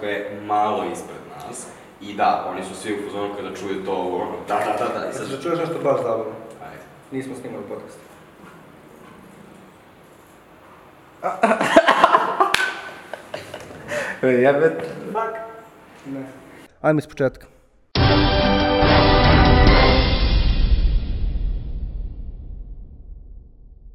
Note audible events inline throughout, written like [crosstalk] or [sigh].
koja je malo ispred nas. I da, oni su svi u fazonu kada čuju to, ono, da, da, da, da, i sad... Znači da čuješ nešto baš zabavno. Ajde. Nismo snimali podcast. [laughs] Jebet. Fuck. Ne. Ajmo iz početka.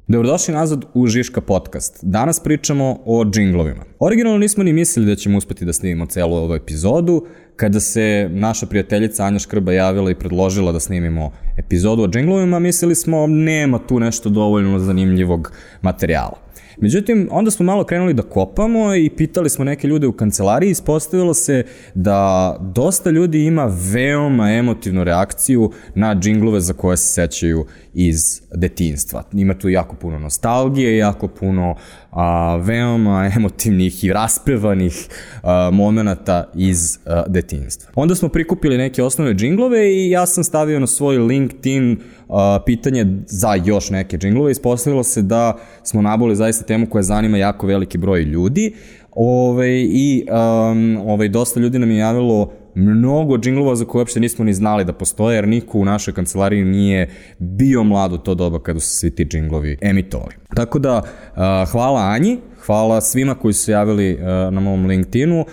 Dobrodošli nazad u Žiška podcast. Danas pričamo o džinglovima. Originalno nismo ni mislili da ćemo uspeti da snimimo celu ovu epizodu. Kada se naša prijateljica Anja Škrba javila i predložila da snimimo epizodu o džinglovima, mislili smo nema tu nešto dovoljno zanimljivog materijala. Međutim, onda smo malo krenuli da kopamo i pitali smo neke ljude u kancelariji ispostavilo se da dosta ljudi ima veoma emotivnu reakciju na džinglove za koje se sećaju iz detinstva. Ima tu jako puno nostalgije, jako puno a, veoma emotivnih i raspevanih a, momenta iz a, detinstva. Onda smo prikupili neke osnovne džinglove i ja sam stavio na svoj LinkedIn a, pitanje za još neke džinglove. Ispostavilo se da smo naboli zaista temu koja zanima jako veliki broj ljudi. Ove, I um, ove, dosta ljudi nam je javilo mnogo džinglova za koje uopšte nismo ni znali da postoje, jer niko u našoj kancelariji nije bio mlad u to doba kada su svi ti džinglovi emitovali. Tako da, hvala Anji, hvala svima koji su javili na mom LinkedInu.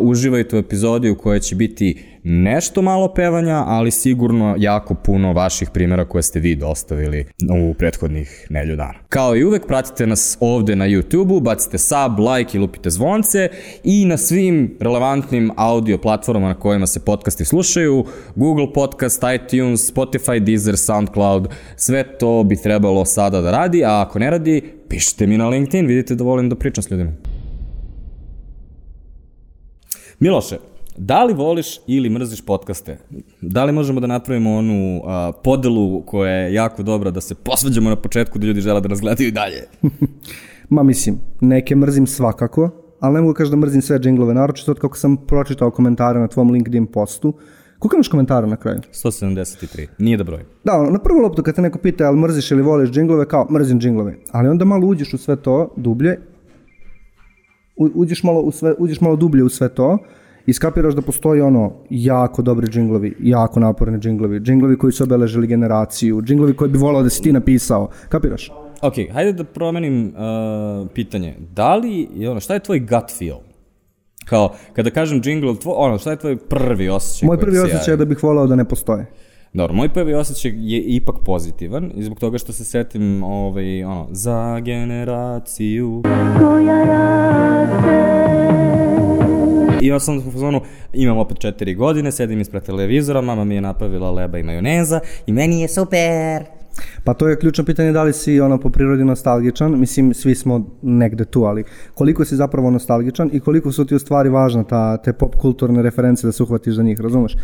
Uživajte u epizodi u kojoj će biti nešto malo pevanja, ali sigurno jako puno vaših primjera koje ste vi dostavili u prethodnih nelju dana. Kao i uvek, pratite nas ovde na YouTube-u, bacite sub, like i lupite zvonce i na svim relevantnim audio platformama na kojima se podcasti slušaju, Google Podcast, iTunes, Spotify, Deezer, SoundCloud, sve to bi trebalo sada da radi, a ako ne radi, pišite mi na LinkedIn, vidite da volim da pričam s ljudima. Miloše, Da li voliš ili mrziš podcaste? Da li možemo da napravimo onu a, podelu koja je jako dobra, da se posvađamo na početku da ljudi žele da nas gledaju i dalje? [laughs] Ma mislim, neke mrzim svakako, ali ne mogu kažem da mrzim sve džinglove, naročito od kako sam pročitao komentare na tvom LinkedIn postu. Koliko imaš komentara na kraju? 173. Nije da broj. Da, na prvu loptu kad te neko pita jel mrziš ili voliš džinglove, kao mrzim džinglove. Ali onda malo uđeš u sve to, dublje, u- uđeš malo, u sve, uđeš malo dublje u sve to i skapiraš da postoji ono jako dobri džinglovi, jako naporni džinglovi, džinglovi koji su obeležili generaciju, džinglovi koji bi volao da si ti napisao. Kapiraš? Ok, hajde da promenim uh, pitanje. Da li, ono, šta je tvoj gut feel? Kao, kada kažem jingle, tvo, ono, šta je tvoj prvi osjećaj? Moj prvi osjećaj je da bih volao da ne postoje. Dobro, moj prvi osjećaj je ipak pozitivan i zbog toga što se setim ovaj, ono, za generaciju. I ja sam u fazonu, imam opet četiri godine, sedim ispred televizora, mama mi je napravila leba i majoneza i meni je super. Pa to je ključno pitanje da li si ono po prirodi nostalgičan, mislim svi smo negde tu, ali koliko si zapravo nostalgičan i koliko su ti u stvari važna ta, te pop kulturne reference da se uhvatiš za njih, razumeš?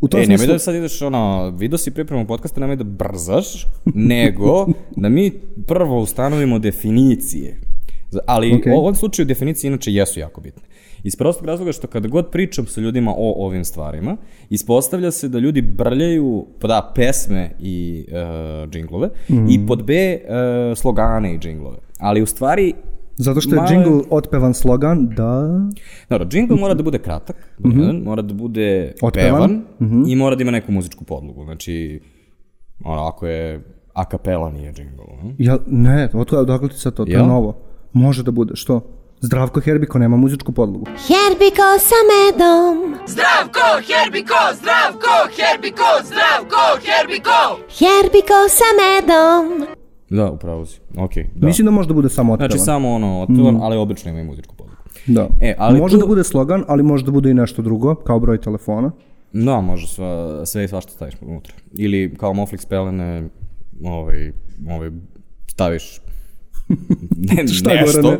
U tom E, nemoj smislu, da sad ideš, ono, vidio si pripremu podcasta, nemoj da brzaš, nego da mi prvo ustanovimo definicije. Ali Okej. u ovom slučaju definicije inače jesu jako bitne. Iz prostog razloga što kada god pričam sa ljudima o ovim stvarima, ispostavlja se da ljudi brljaju, pa da, pesme i uh, džinglove, Mhm. i pod B uh, slogane i džinglove. Ali u stvari, zato što je malo- jingle otpevan slogan, da... Dobro, džingl mora da bude kratak, mm -hmm. mora da bude Mhm. Otpevan. pevan mm -hmm. i mora da ima neku muzičku podlogu. Znači, ono, ako je a kapela nije džingl. hm? Ja, ne, od, odakle ti sad to, to je novo. Može da bude, što? Zdravko Herbiko nema muzičku podlogu. Herbiko sa medom, Zdravko, Herbiko, Zdravko, Herbiko, Zdravko, Herbiko! Herbiko sa medom. Da, upravo si. Ok, da. Mislim da može da bude samo otpevan. Znači, samo ono, otpevan, ali obično ima i muzičku podlogu. Da. E, ali može tu- da bude slogan, ali može da bude i nešto drugo, kao broj telefona. Da, može sva, sve i svašta staviš unutra. Ili kao Moflix pelene, ovaj, ovaj, staviš [laughs] ne, Šta, nešto, Gorane?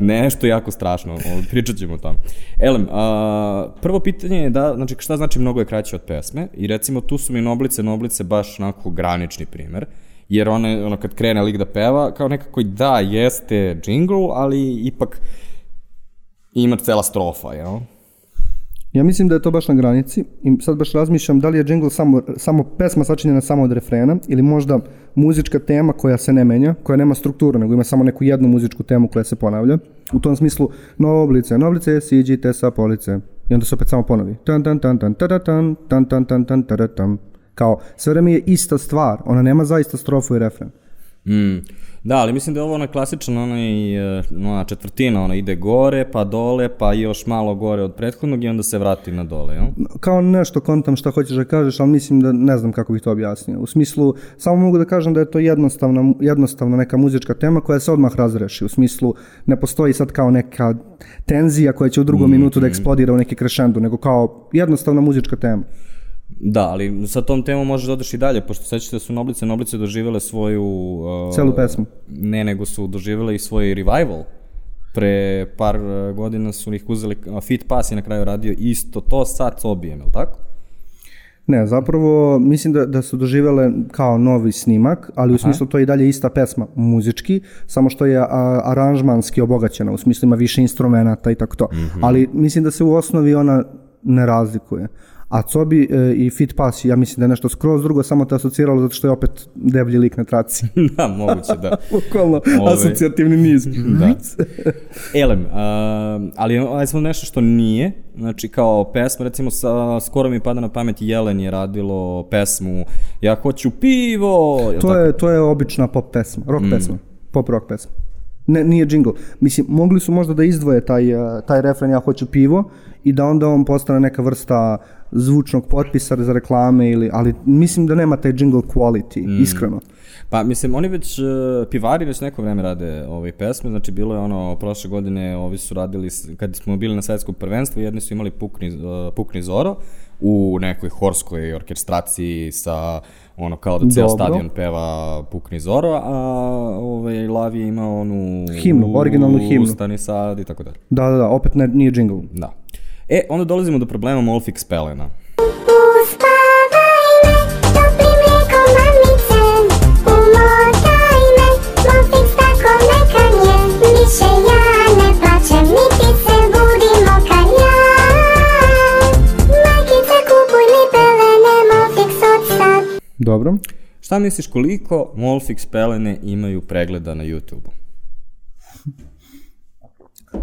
nešto jako strašno, pričat ćemo o tom. Elem, a, prvo pitanje je da, znači šta znači mnogo je kraće od pesme i recimo tu su mi Noblice, Noblice baš onako granični primer, jer one, ono kad krene lik da peva, kao nekako i da, jeste jingle, ali ipak ima cela strofa, jel? Ja mislim da je to baš na granici i sad baš razmišljam da li je jingle samo, samo pesma sačinjena samo od refrena ili možda muzička tema koja se ne menja, koja nema strukturu, nego ima samo neku jednu muzičku temu koja se ponavlja. U tom smislu, noblice, noblice, siđite sa police. I onda se opet samo ponovi. Tan, tan, tan, tan, tada, tan, tan, tan, tan, tan, tada, tam. Kao, sve vreme je ista stvar, ona nema zaista strofu i refren. Mm. Da, ali mislim da je ovo ona klasičan onaj, e, ona četvrtina, ona ide gore, pa dole, pa još malo gore od prethodnog i onda se vrati na dole, jel? kao nešto kontam šta hoćeš da kažeš, ali mislim da ne znam kako bih to objasnio. U smislu, samo mogu da kažem da je to jednostavna, jednostavna neka muzička tema koja se odmah razreši. U smislu, ne postoji sad kao neka tenzija koja će u drugom minutu da eksplodira u neki krešendu, nego kao jednostavna muzička tema. Da, ali sa tom temom možeš da odeš i dalje, pošto sećate da su Noblice Noblice doživele svoju... Uh, Celu pesmu. Ne, nego su doživele i svoj revival. Pre par uh, godina su ih uzeli, uh, Fit Pass je na kraju radio isto to sa Cobijem, je li tako? Ne, zapravo mislim da, da su doživele kao novi snimak, ali u smislu to je i dalje ista pesma muzički, samo što je a, aranžmanski obogaćena, u smislu ima više instrumenta i tako to. Ali mislim da se u osnovi ona ne razlikuje. A Cobi e, i Fit Pass, ja mislim da je nešto skroz drugo, samo te asociralo zato što je opet deblji lik na traci. [laughs] da, moguće, da. [laughs] Bukvalno, Ove. asocijativni niz. da. Elem, uh, ali aj smo nešto što nije, znači kao pesma, recimo sa, skoro mi pada na pamet Jelen je radilo pesmu Ja hoću pivo, To je, to je obična pop pesma, rock Mm. pesma, pop rock pesma. Ne, nije jingle. Mislim, mogli su možda da izdvoje taj, uh, taj refren Ja hoću pivo i da onda on postane neka vrsta zvučnog potpisa za reklame, ili, ali mislim da nema taj jingle quality, Mm. iskreno. Pa mislim, oni već, uh, pivari već neko vreme rade ove pesme, znači bilo je ono, prošle godine ovi su radili, kad smo bili na svetskom prvenstvu, jedni su imali Pukni, uh, Pukni Zoro u nekoj horskoj orkestraciji sa ono kao da ceo Dobro. stadion peva Pukni Zoro, a ovaj, Lavi je imao onu Himnu, originalnu himnu. Ustani sad i tako dalje. Da, da, da, opet ne, nije jingle. Da. E, onda dolazimo do problema Molfix Pelena. Dobro. Šta misliš koliko Molfix Pelene imaju pregleda na YouTube-u?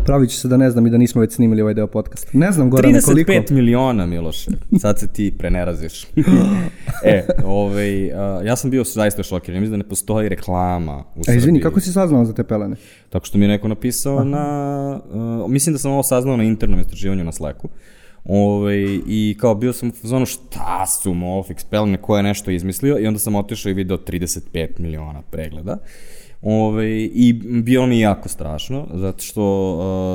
Pravit ću se da ne znam i da nismo već snimili ovaj deo podcasta. Ne znam, Gorane, koliko. 35 miliona, Miloše. Sad se ti preneraziš. [gasps] e, ovaj, a, ja sam bio zaista šokiran. Ja mislim da ne postoji reklama u Srbiji. izvini, kako si saznao za te pelene? Tako što mi je neko napisao na... Uh, mislim da sam ovo saznao na internom istraživanju na Slacku. Ove, I kao bio sam u fazonu šta su Molfix pelene, ko je nešto izmislio i onda sam otišao i video 35 miliona pregleda. Ove, I bilo mi jako strašno, zato što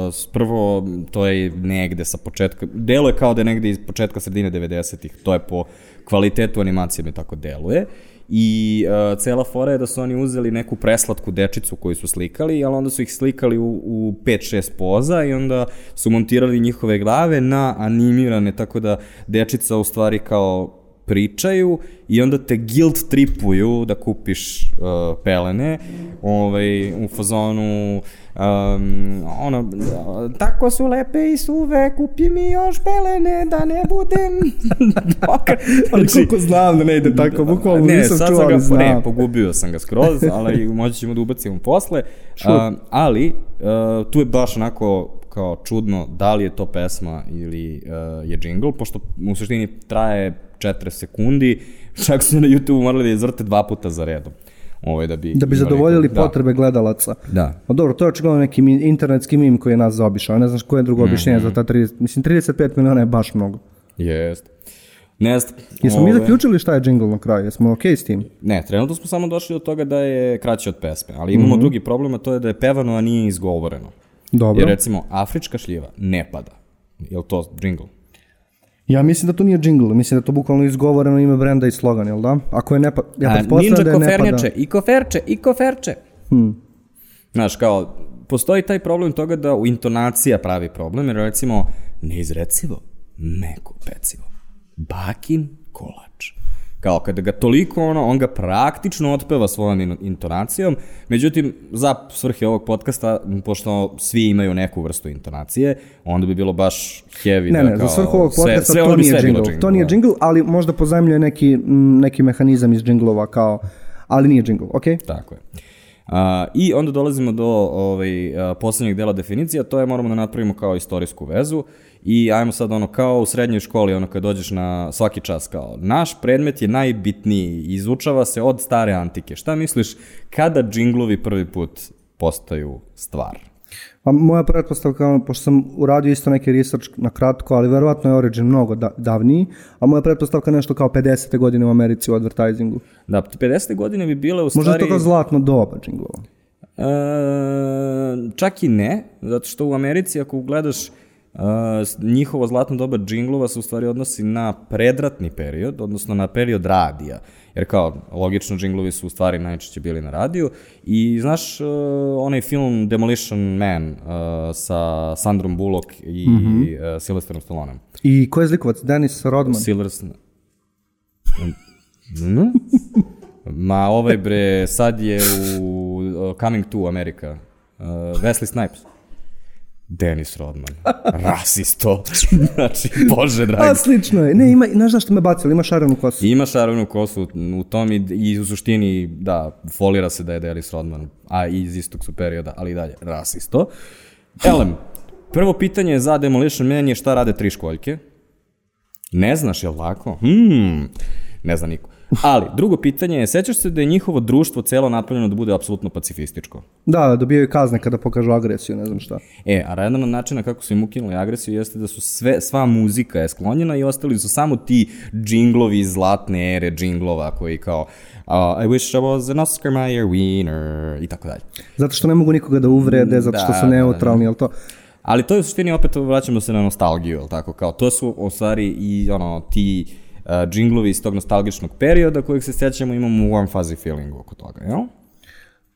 uh, prvo to je negde sa početka, delo je kao da je negde iz početka sredine 90-ih, to je po kvalitetu animacije mi tako deluje. I uh, cela fora je da su oni uzeli neku preslatku dečicu koju su slikali, ali onda su ih slikali u, u 5-6 poza i onda su montirali njihove glave na animirane, tako da dečica u stvari kao pričaju i onda te guilt tripuju da kupiš uh, pelene ovaj, u fazonu um, ono, tako su lepe i suve, kupi mi još pelene da ne budem. [laughs] Ali koliko znam da ne ide tako, bukvalno ne, nisam sad čuo, ali znam. ne, pogubio sam ga skroz, ali moći ćemo da ubacimo posle. Uh, ali, uh, tu je baš onako kao čudno da li je to pesma ili uh, je jingle, pošto u suštini traje 4 sekundi, [laughs] čak su na YouTube morali da izvrte dva puta za redom. Ovaj, da bi, Da bi zadovoljili da. potrebe gledalaca. Da. Pa dobro, to je očigledno neki internetski mim koji je nas zaobišao. Ne znaš koje je drugo objašnjenje Mhm. za ta 30... Mislim, 35 miliona je baš mnogo. Jest. Ne znam. Jesmo mi ovaj, zaključili šta je jingle na kraju? Jesmo okej s tim? Ne, trenutno smo samo došli do toga da je kraće od pesme, ali imamo drugi problem, a to je da je pevano, a nije izgovoreno. Dobro. Jer recimo, afrička šljiva ne pada. Je li to jingle? Ja mislim da to nije jingle, mislim da to bukvalno izgovoreno ime brenda i slogan, jel da? Ako je ne pa... Ja A, pretpostavljam ninja da je ne pada. kofernjače, i koferče, i koferče. Hmm. Znaš, kao, postoji taj problem toga da u intonacija pravi problem, jer recimo, neizrecivo, meko pecivo, bakin kolač. Kao kada ga toliko ono, on ga praktično otpeva svojom in- intonacijom, međutim, za svrhe ovog podcasta, pošto svi imaju neku vrstu intonacije, onda bi bilo baš heavy Ne, da ne, kao... za svrhu ovog sve- podcasta sve to ovo bi nije sve bilo jingle. To nije jingle, ali možda pozajmljuje neki, neki mehanizam iz jinglova kao, ali nije jingle, okej? Tako je. A, I onda dolazimo do ovaj, a, poslednjeg dela definicije, a to je moramo da napravimo kao istorijsku vezu i ajmo sad ono kao u srednjoj školi, ono kad dođeš na svaki čas kao naš predmet je najbitniji, izučava se od stare antike. Šta misliš kada džinglovi prvi put postaju stvar? Pa moja pretpostavka, pošto sam uradio isto neki research na kratko, ali verovatno je Origin mnogo da, davniji, a moja pretpostavka je nešto kao 50. godine u Americi u advertisingu. Da, 50. godine bi bile u stvari... Možda je to kao zlatno doba džinglova. E, čak i ne, zato što u Americi ako gledaš e, s- njihovo zlatno doba džinglova se u stvari odnosi na predratni period, odnosno na period radija. Jer kao, logično, džinglovi su u stvari najčešće bili na radiju. I znaš e, onaj film Demolition Man e, sa Sandrom Bullock i mm -hmm. Sylvesterom Stallonem? I ko je zlikovac? Dennis Rodman. Silvers... [laughs] Mm? Ma ovaj bre, sad je u uh, Coming to America. Uh, Wesley Snipes. Dennis Rodman. Rasisto. [laughs] znači, bože A, dragi. slično je. Ne, ima, znaš zašto me bacili, ima šarenu kosu. Ima šarovnu kosu u tom i, i u suštini, da, folira se da je Dennis Rodman, a iz istog su perioda, ali i dalje, rasisto. Elem, prvo pitanje za Demolition Man je šta rade tri školjke? Ne znaš, jel tako? Hmm, ne zna niko. Ali, drugo pitanje je, sećaš se da je njihovo društvo celo napravljeno da bude apsolutno pacifističko? Da, dobijaju kazne kada pokažu agresiju, ne znam šta. E, a jedan od načina kako su im ukinuli agresiju jeste da su sve, sva muzika je sklonjena i ostali su samo ti džinglovi zlatne ere džinglova koji kao uh, I wish I was an Oscar Mayer wiener i tako dalje. Zato što ne mogu nikoga da uvrede, zato što Da, su da, da. neutralni, jel to? Ali to je u suštini opet vraćamo se na nostalgiju, jel tako? Kao to su u stvari i ono ti džinglovi iz tog nostalgičnog perioda kojeg se sjećamo imamo warm fuzzy feeling oko toga, jel?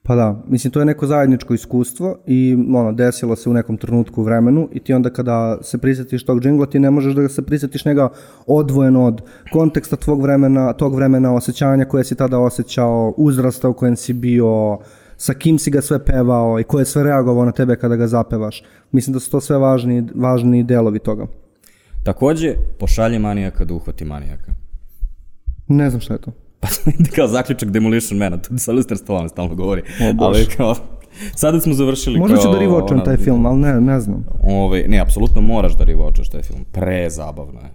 Pa da, mislim, to je neko zajedničko iskustvo i ono, desilo se u nekom trenutku u vremenu i ti onda kada se prisjetiš tog džingla, ti ne možeš da se prisjetiš njega odvojeno od konteksta tvog vremena, tog vremena, osjećanja koje si tada osjećao, uzrasta u kojem si bio, sa kim si ga sve pevao i ko je sve reagovao na tebe kada ga zapevaš. Mislim da su to sve važni, važni delovi toga. Takođe, pošalje manijaka da uhvati manijaka. Ne znam šta je to. [laughs] Pa kao zaključak Demolition Mana, to sa Lister Stallone stalno govori. ali kao, sada smo završili Možda kao... ću da rivočam ona- taj film, ali ne, ne znam. Ovaj, ne, apsolutno moraš da rivočaš taj film. Prezabavno je.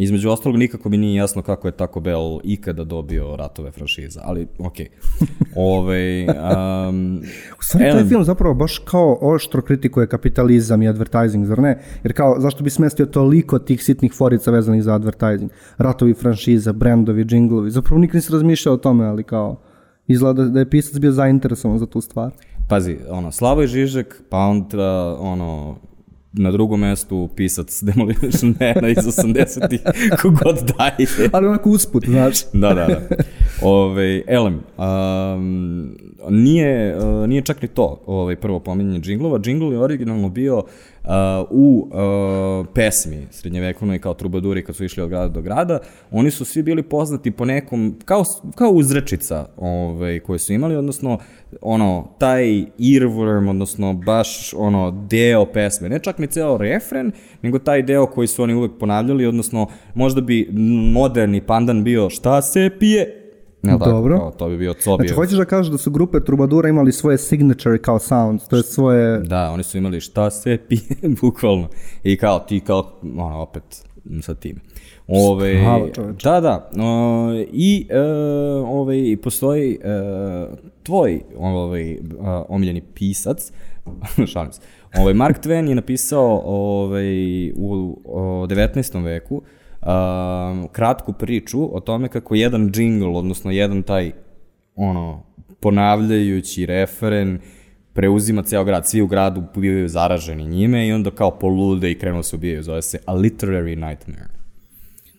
Između ostalog, nikako mi nije jasno kako je Taco Bell ikada dobio ratove franšiza, ali okej. [laughs] Ove, um, U stvari, taj film zapravo baš kao oštro kritikuje kapitalizam i advertising, zar ne? Jer kao, zašto bi smestio toliko tih sitnih forica vezanih za advertising? Ratovi franšiza, brendovi, džinglovi. Zapravo nikad nisi razmišljao o tome, ali kao, izgleda da je pisac bio zainteresovan za tu stvar. Pazi, ono, Slavoj Žižek, pa onda, ono, na drugom mestu pisac Demolition Mana iz 80-ih, kogod daje. Ali onako usput, znaš. da, da, da. Ove, elem, um, nije, uh, nije čak ni to ovaj, prvo pominjanje džinglova. Džingl je originalno bio uh, u uh, pesmi srednjevekovnoj kao trubaduri kad su išli od grada do grada. Oni su svi bili poznati po nekom, kao, kao uzrečica ovaj, koje su imali, odnosno ono, taj earworm, odnosno baš ono deo pesme, ne čak ni ceo refren, nego taj deo koji su oni uvek ponavljali, odnosno možda bi moderni pandan bio šta se pije, Ne, tako, Dobro. Kao, to bi bio Cobijev. Znači, hoćeš da kažeš da su grupe Trubadura imali svoje signature kao sounds, to je svoje... Da, oni su imali šta se [laughs] pije, bukvalno. I kao ti, kao, ono, opet, sa tim. Ove, čoveče. da, da. O, I e, ove, postoji e, tvoj ovaj, omiljeni pisac, [laughs] šalim se, ovaj, Mark Twain je napisao ovaj, u o, 19. veku um, kratku priču o tome kako jedan džingl, odnosno jedan taj ono, ponavljajući referen preuzima ceo grad, svi u gradu bivaju zaraženi njime i onda kao polude i krenu da se ubijaju, zove se A Literary Nightmare.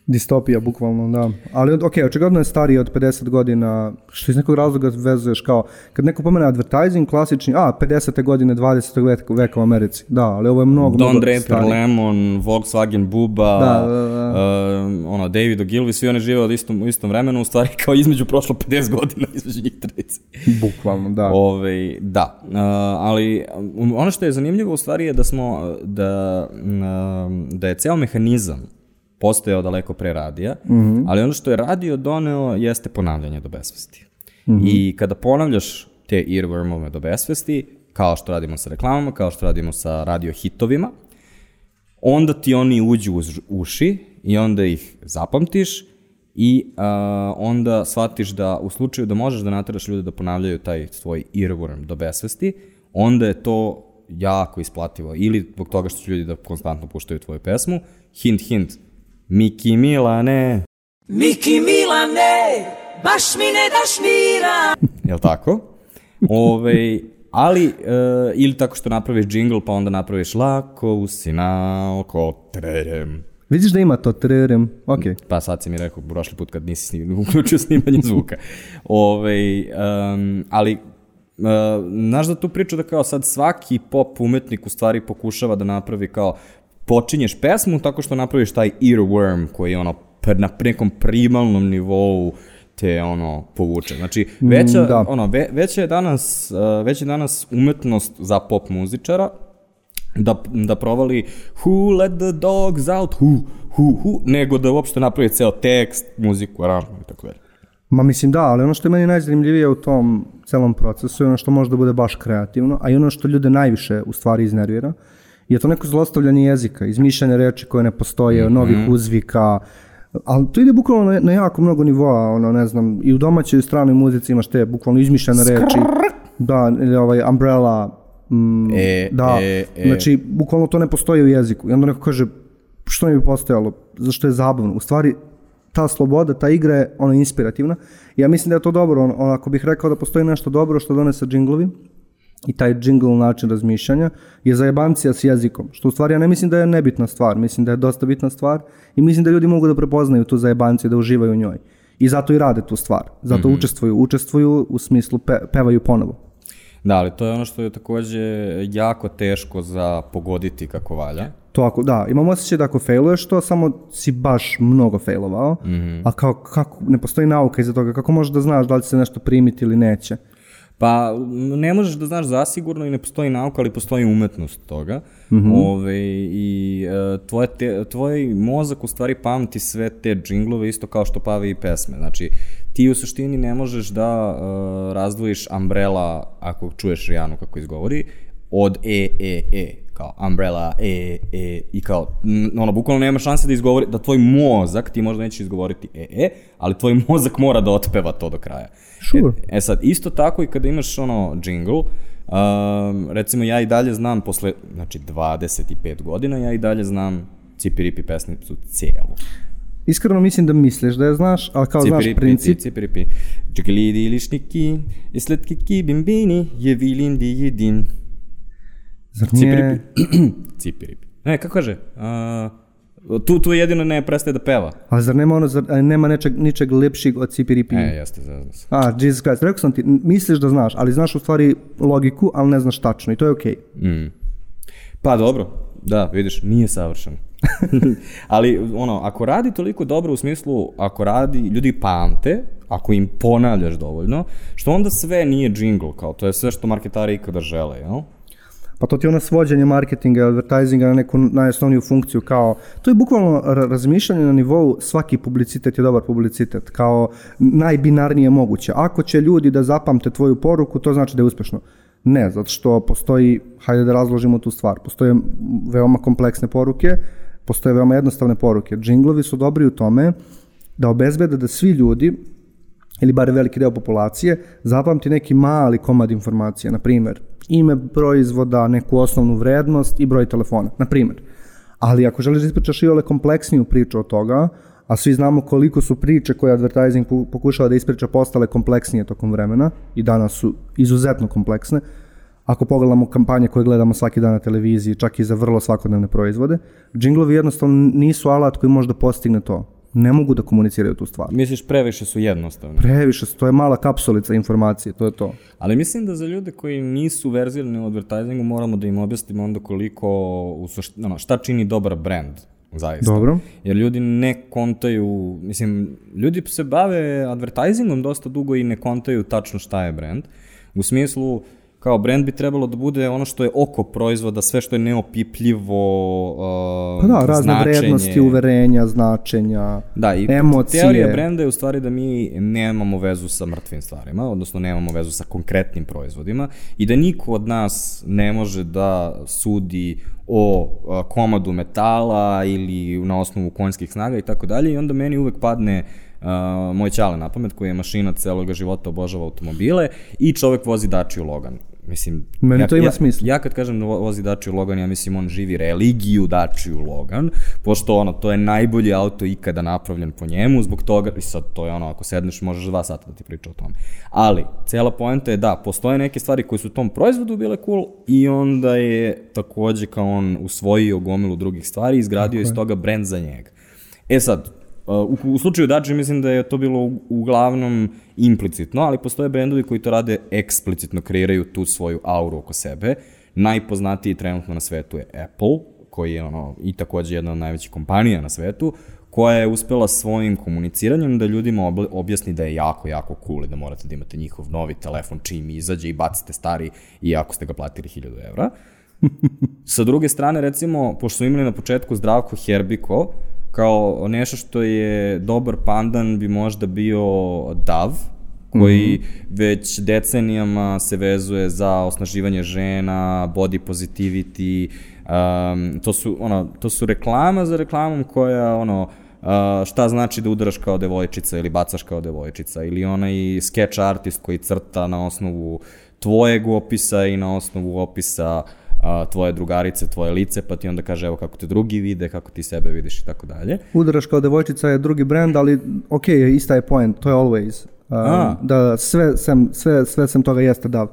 Distopija, bukvalno, da. Ali, ok, očigledno je stariji od 50 godina, što iz nekog razloga vezuješ kao, kad neko pomene advertising, klasični, a, 50. godine 20. veka, veka u Americi, da, ali ovo je mnogo, Don mnogo Draper, stariji. Lemon, Volkswagen Buba, Da, da, da. Uh, ono, David Ogilvy, svi oni žive od istom, u istom vremenu, u stvari kao između prošlo 50 godina, [laughs] između njih trojice. Bukvalno, da. Ove, da, uh, ali um, ono što je zanimljivo u stvari je da smo, uh, da, um, da je ceo mehanizam postojao daleko pre radija, mm -hmm. ali ono što je radio doneo jeste ponavljanje do besvesti. Mm -hmm. I kada ponavljaš te earwormove do besvesti, kao što radimo sa reklamama, kao što radimo sa radio hitovima, onda ti oni uđu uz uši i onda ih zapamtiš i uh, onda shvatiš da u slučaju da možeš da nateraš ljude da ponavljaju taj svoj earworm do besvesti, onda je to jako isplativo. Ili zbog toga što će ljudi da konstantno puštaju tvoju pesmu. Hint, hint. Miki Milane. Miki Milane, baš mi ne daš mira. [laughs] Jel tako? Ove, ali, uh, ili tako što napraviš jingle, pa onda napraviš lako si na oko trerem. Vidiš da ima to trerem, ok. Pa sad si mi rekao prošli put kad nisi snim, [laughs] uključio snimanje zvuka. Ove, um, ali Uh, znaš da tu priču da kao sad svaki pop umetnik u stvari pokušava da napravi kao počinješ pesmu tako što napraviš taj earworm koji je ono na nekom primalnom nivou te ono povuče. Znači veća Mm, da. ono ve, veća je danas uh, već je danas umetnost za pop muzičara da, da provali who let the dogs out, who, who, who, nego da uopšte napravi ceo tekst, muziku, aranžman i tako dalje. Ma mislim da, ali ono što je meni najzanimljivije u tom celom procesu je ono što može da bude baš kreativno, a i ono što ljude najviše u stvari iznervira, je to neko zlostavljanje jezika, izmišljanje reči koje ne postoje, Mhm. novih uzvika, ali to ide bukvalno na, na jako mnogo nivoa, ono, ne znam, i u domaćoj i u stranoj muzici imaš te bukvalno izmišljene reči, da, ili ovaj umbrella, mm, E, da, e, e. znači, bukvalno to ne postoji u jeziku. I onda neko kaže, što ne bi postojalo, zašto je zabavno? U stvari, ta sloboda, ta igra je ona inspirativna. Ja mislim da je to dobro, on, on, ako bih rekao da postoji nešto dobro što donese džinglovi, i taj jingle način razmišljanja je zajebancija s jezikom, što u stvari ja ne mislim da je nebitna stvar, mislim da je dosta bitna stvar i mislim da ljudi mogu da prepoznaju tu zajebanciju, da uživaju u njoj. I zato i rade tu stvar, zato mm -hmm. učestvuju, učestvuju u smislu pe, pevaju ponovo. Da, ali to je ono što je takođe jako teško za pogoditi kako valja. To ako, da, imam osjećaj da ako failuješ to, samo si baš mnogo failovao, mm -hmm. a kao, kako, ne postoji nauka iza toga, kako možeš da znaš da li će se nešto primiti ili neće. Pa ne možeš da znaš zasigurno i ne postoji nauka, ali postoji umetnost toga. Mm -hmm. Ove, I e, tvoje te, tvoj mozak u stvari pamti sve te džinglove isto kao što pavi i pesme. Znači, ti u suštini ne možeš da uh, razdvojiš umbrella ako čuješ Rijanu kako izgovori od e, e, e kao umbrella, e, e, i kao, ono, bukvalno nema šanse da izgovori, da tvoj mozak, ti možda nećeš izgovoriti e, e, ali tvoj mozak mora da otpeva to do kraja. Sure. E, e sad, isto tako i kada imaš ono jingle, um, recimo ja i dalje znam posle, znači 25 godina, ja i dalje znam Cipiripi pesnicu cijelu. Iskreno mislim da misliš da je znaš, ali kao znaš princip, Cipiripi, Čuklidi lišniki, i slatki bimbini, je vilin di jedin. Zar nije... Cipiripi. [clears throat] Cipiripi. Ne, kako kaže? Uh, tu, tu jedino ne prestaje da peva. Ali zar nema, ono, zar, a nema nečeg, ničeg lepšeg od Cipiripi? E, jeste, zazna se. A, Jesus Christ, rekao sam ti, misliš da znaš, ali znaš u stvari logiku, ali ne znaš tačno i to je okej. Mm. Pa dobro, da, vidiš, nije savršen. [laughs] Ali, ono, ako radi toliko dobro u smislu, ako radi, ljudi pamte, ako im ponavljaš dovoljno, što onda sve nije jingle, kao to je sve što marketari ikada žele, jel? Pa to ti je ono svođenje marketinga, advertisinga na neku najosnovniju funkciju, kao, to je bukvalno ra- razmišljanje na nivou svaki publicitet je dobar publicitet, kao najbinarnije moguće. Ako će ljudi da zapamte tvoju poruku, to znači da je uspešno. Ne, zato što postoji, hajde da razložimo tu stvar, postoje veoma kompleksne poruke, postoje veoma jednostavne poruke. Džinglovi su dobri u tome da obezbede da svi ljudi ili bar veliki deo populacije, zapamti neki mali komad informacije, na primjer, ime proizvoda, neku osnovnu vrednost i broj telefona, na primjer. Ali ako želiš da ispričaš i ole kompleksniju priču od toga, a svi znamo koliko su priče koje advertising pokušava da ispriča postale kompleksnije tokom vremena i danas su izuzetno kompleksne, ako pogledamo kampanje koje gledamo svaki dan na televiziji, čak i za vrlo svakodnevne proizvode, džinglovi jednostavno nisu alat koji može da postigne to. Ne mogu da komuniciraju tu stvar. Misliš, previše su jednostavne. Previše, su, to je mala kapsulica informacije, to je to. Ali mislim da za ljude koji nisu verzirani u advertisingu moramo da im objasnimo onda koliko, u sušt... ono, šta čini dobar brand, zaista. Dobro. Jer ljudi ne kontaju, mislim, ljudi se bave advertisingom dosta dugo i ne kontaju tačno šta je brand. U smislu, kao brand bi trebalo da bude ono što je oko proizvoda, sve što je neopipljivo, uh, Pa da, razne značenje. vrednosti, uverenja, značenja, Da, i emocije. teorija brenda je u stvari da mi nemamo vezu sa mrtvim stvarima, odnosno nemamo vezu sa konkretnim proizvodima i da niko od nas ne može da sudi o komadu metala ili na osnovu konjskih snaga i tako dalje i onda meni uvek padne uh, moj ćale na pamet koji je mašina celoga života obožava automobile i čovek vozi Dacia Logan. Mislim, Meni ja, to ima ja, smisla. Ja kad kažem da vo- vozi Dacia Logan, ja mislim on živi religiju Dacia Logan, pošto ono, to je najbolji auto ikada napravljen po njemu, zbog toga, i sad to je ono, ako sedneš možeš dva sata da ti priča o tome. Ali, cela poenta je da, postoje neke stvari koje su u tom proizvodu bile cool i onda je takođe kao on usvojio gomilu drugih stvari i izgradio iz toga brand za njega. E sad, Uh, u, u slučaju Dacia mislim da je to bilo uglavnom implicitno, ali postoje brendovi koji to rade eksplicitno, kreiraju tu svoju auru oko sebe. Najpoznatiji trenutno na svetu je Apple, koji je ono, i takođe jedna od najvećih kompanija na svetu, koja je uspela svojim komuniciranjem da ljudima ob objasni da je jako, jako cool i da morate da imate njihov novi telefon čim izađe i bacite stari iako ste ga platili 1000 evra. [laughs] Sa druge strane, recimo, pošto smo imali na početku Zdravko Herbiko, kao nešto što je dobar pandan bi možda bio Dav, koji mm -hmm. već decenijama se vezuje za osnaživanje žena, body positivity, um, to, su, ono, to su reklama za reklamom koja, ono, uh, šta znači da udaraš kao devojčica ili bacaš kao devojčica, ili onaj sketch artist koji crta na osnovu tvojeg opisa i na osnovu opisa a, tvoje drugarice, tvoje lice, pa ti onda kaže evo kako te drugi vide, kako ti sebe vidiš i tako dalje. Udaraš kao devojčica je drugi brand, ali ok, ista je point, to je always. Um, A. da sve sem, sve, sve sem toga jeste da.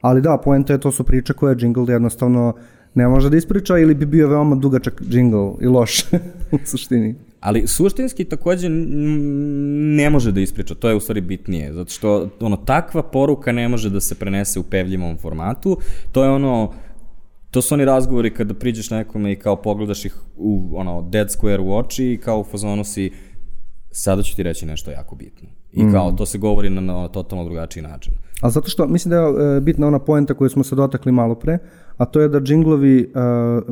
Ali da, poenta je to su priče koje jingle jednostavno ne može da ispriča ili bi bio veoma dugačak jingle i loš [laughs] u suštini. Ali suštinski takođe ne može da ispriča, to je u stvari bitnije, zato što ono, takva poruka ne može da se prenese u pevljivom formatu, to je ono, to su oni razgovori kada priđeš nekome i kao pogledaš ih u ono, dead square u oči i kao u fazonu si sada ću ti reći nešto jako bitno. I kao, to se govori na, na totalno drugačiji način. Ali zato što mislim da je e, bitna ona poenta koju smo se dotakli malo pre, a to je da džinglovi, e,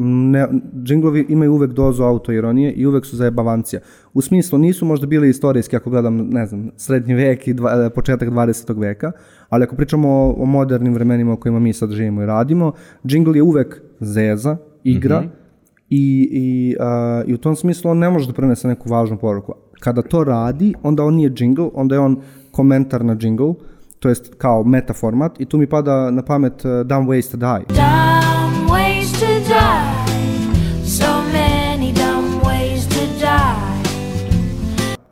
ne, džinglovi imaju uvek dozu autoironije i uvek su zajebavancija. U smislu nisu možda bili istorijski, ako gledam, ne znam, srednji vek i dva, e, početak 20. veka, ali ako pričamo o, o modernim vremenima u kojima mi sad živimo i radimo, džingl je uvek zeza, igra, mm -hmm. I, i, a, i u tom smislu on ne može da prenese neku važnu poruku. Kada to radi, onda on nije jingle, onda je on komentar na jingle, to jest kao meta format i tu mi pada na pamet uh, Dumb Ways to Die. Dumb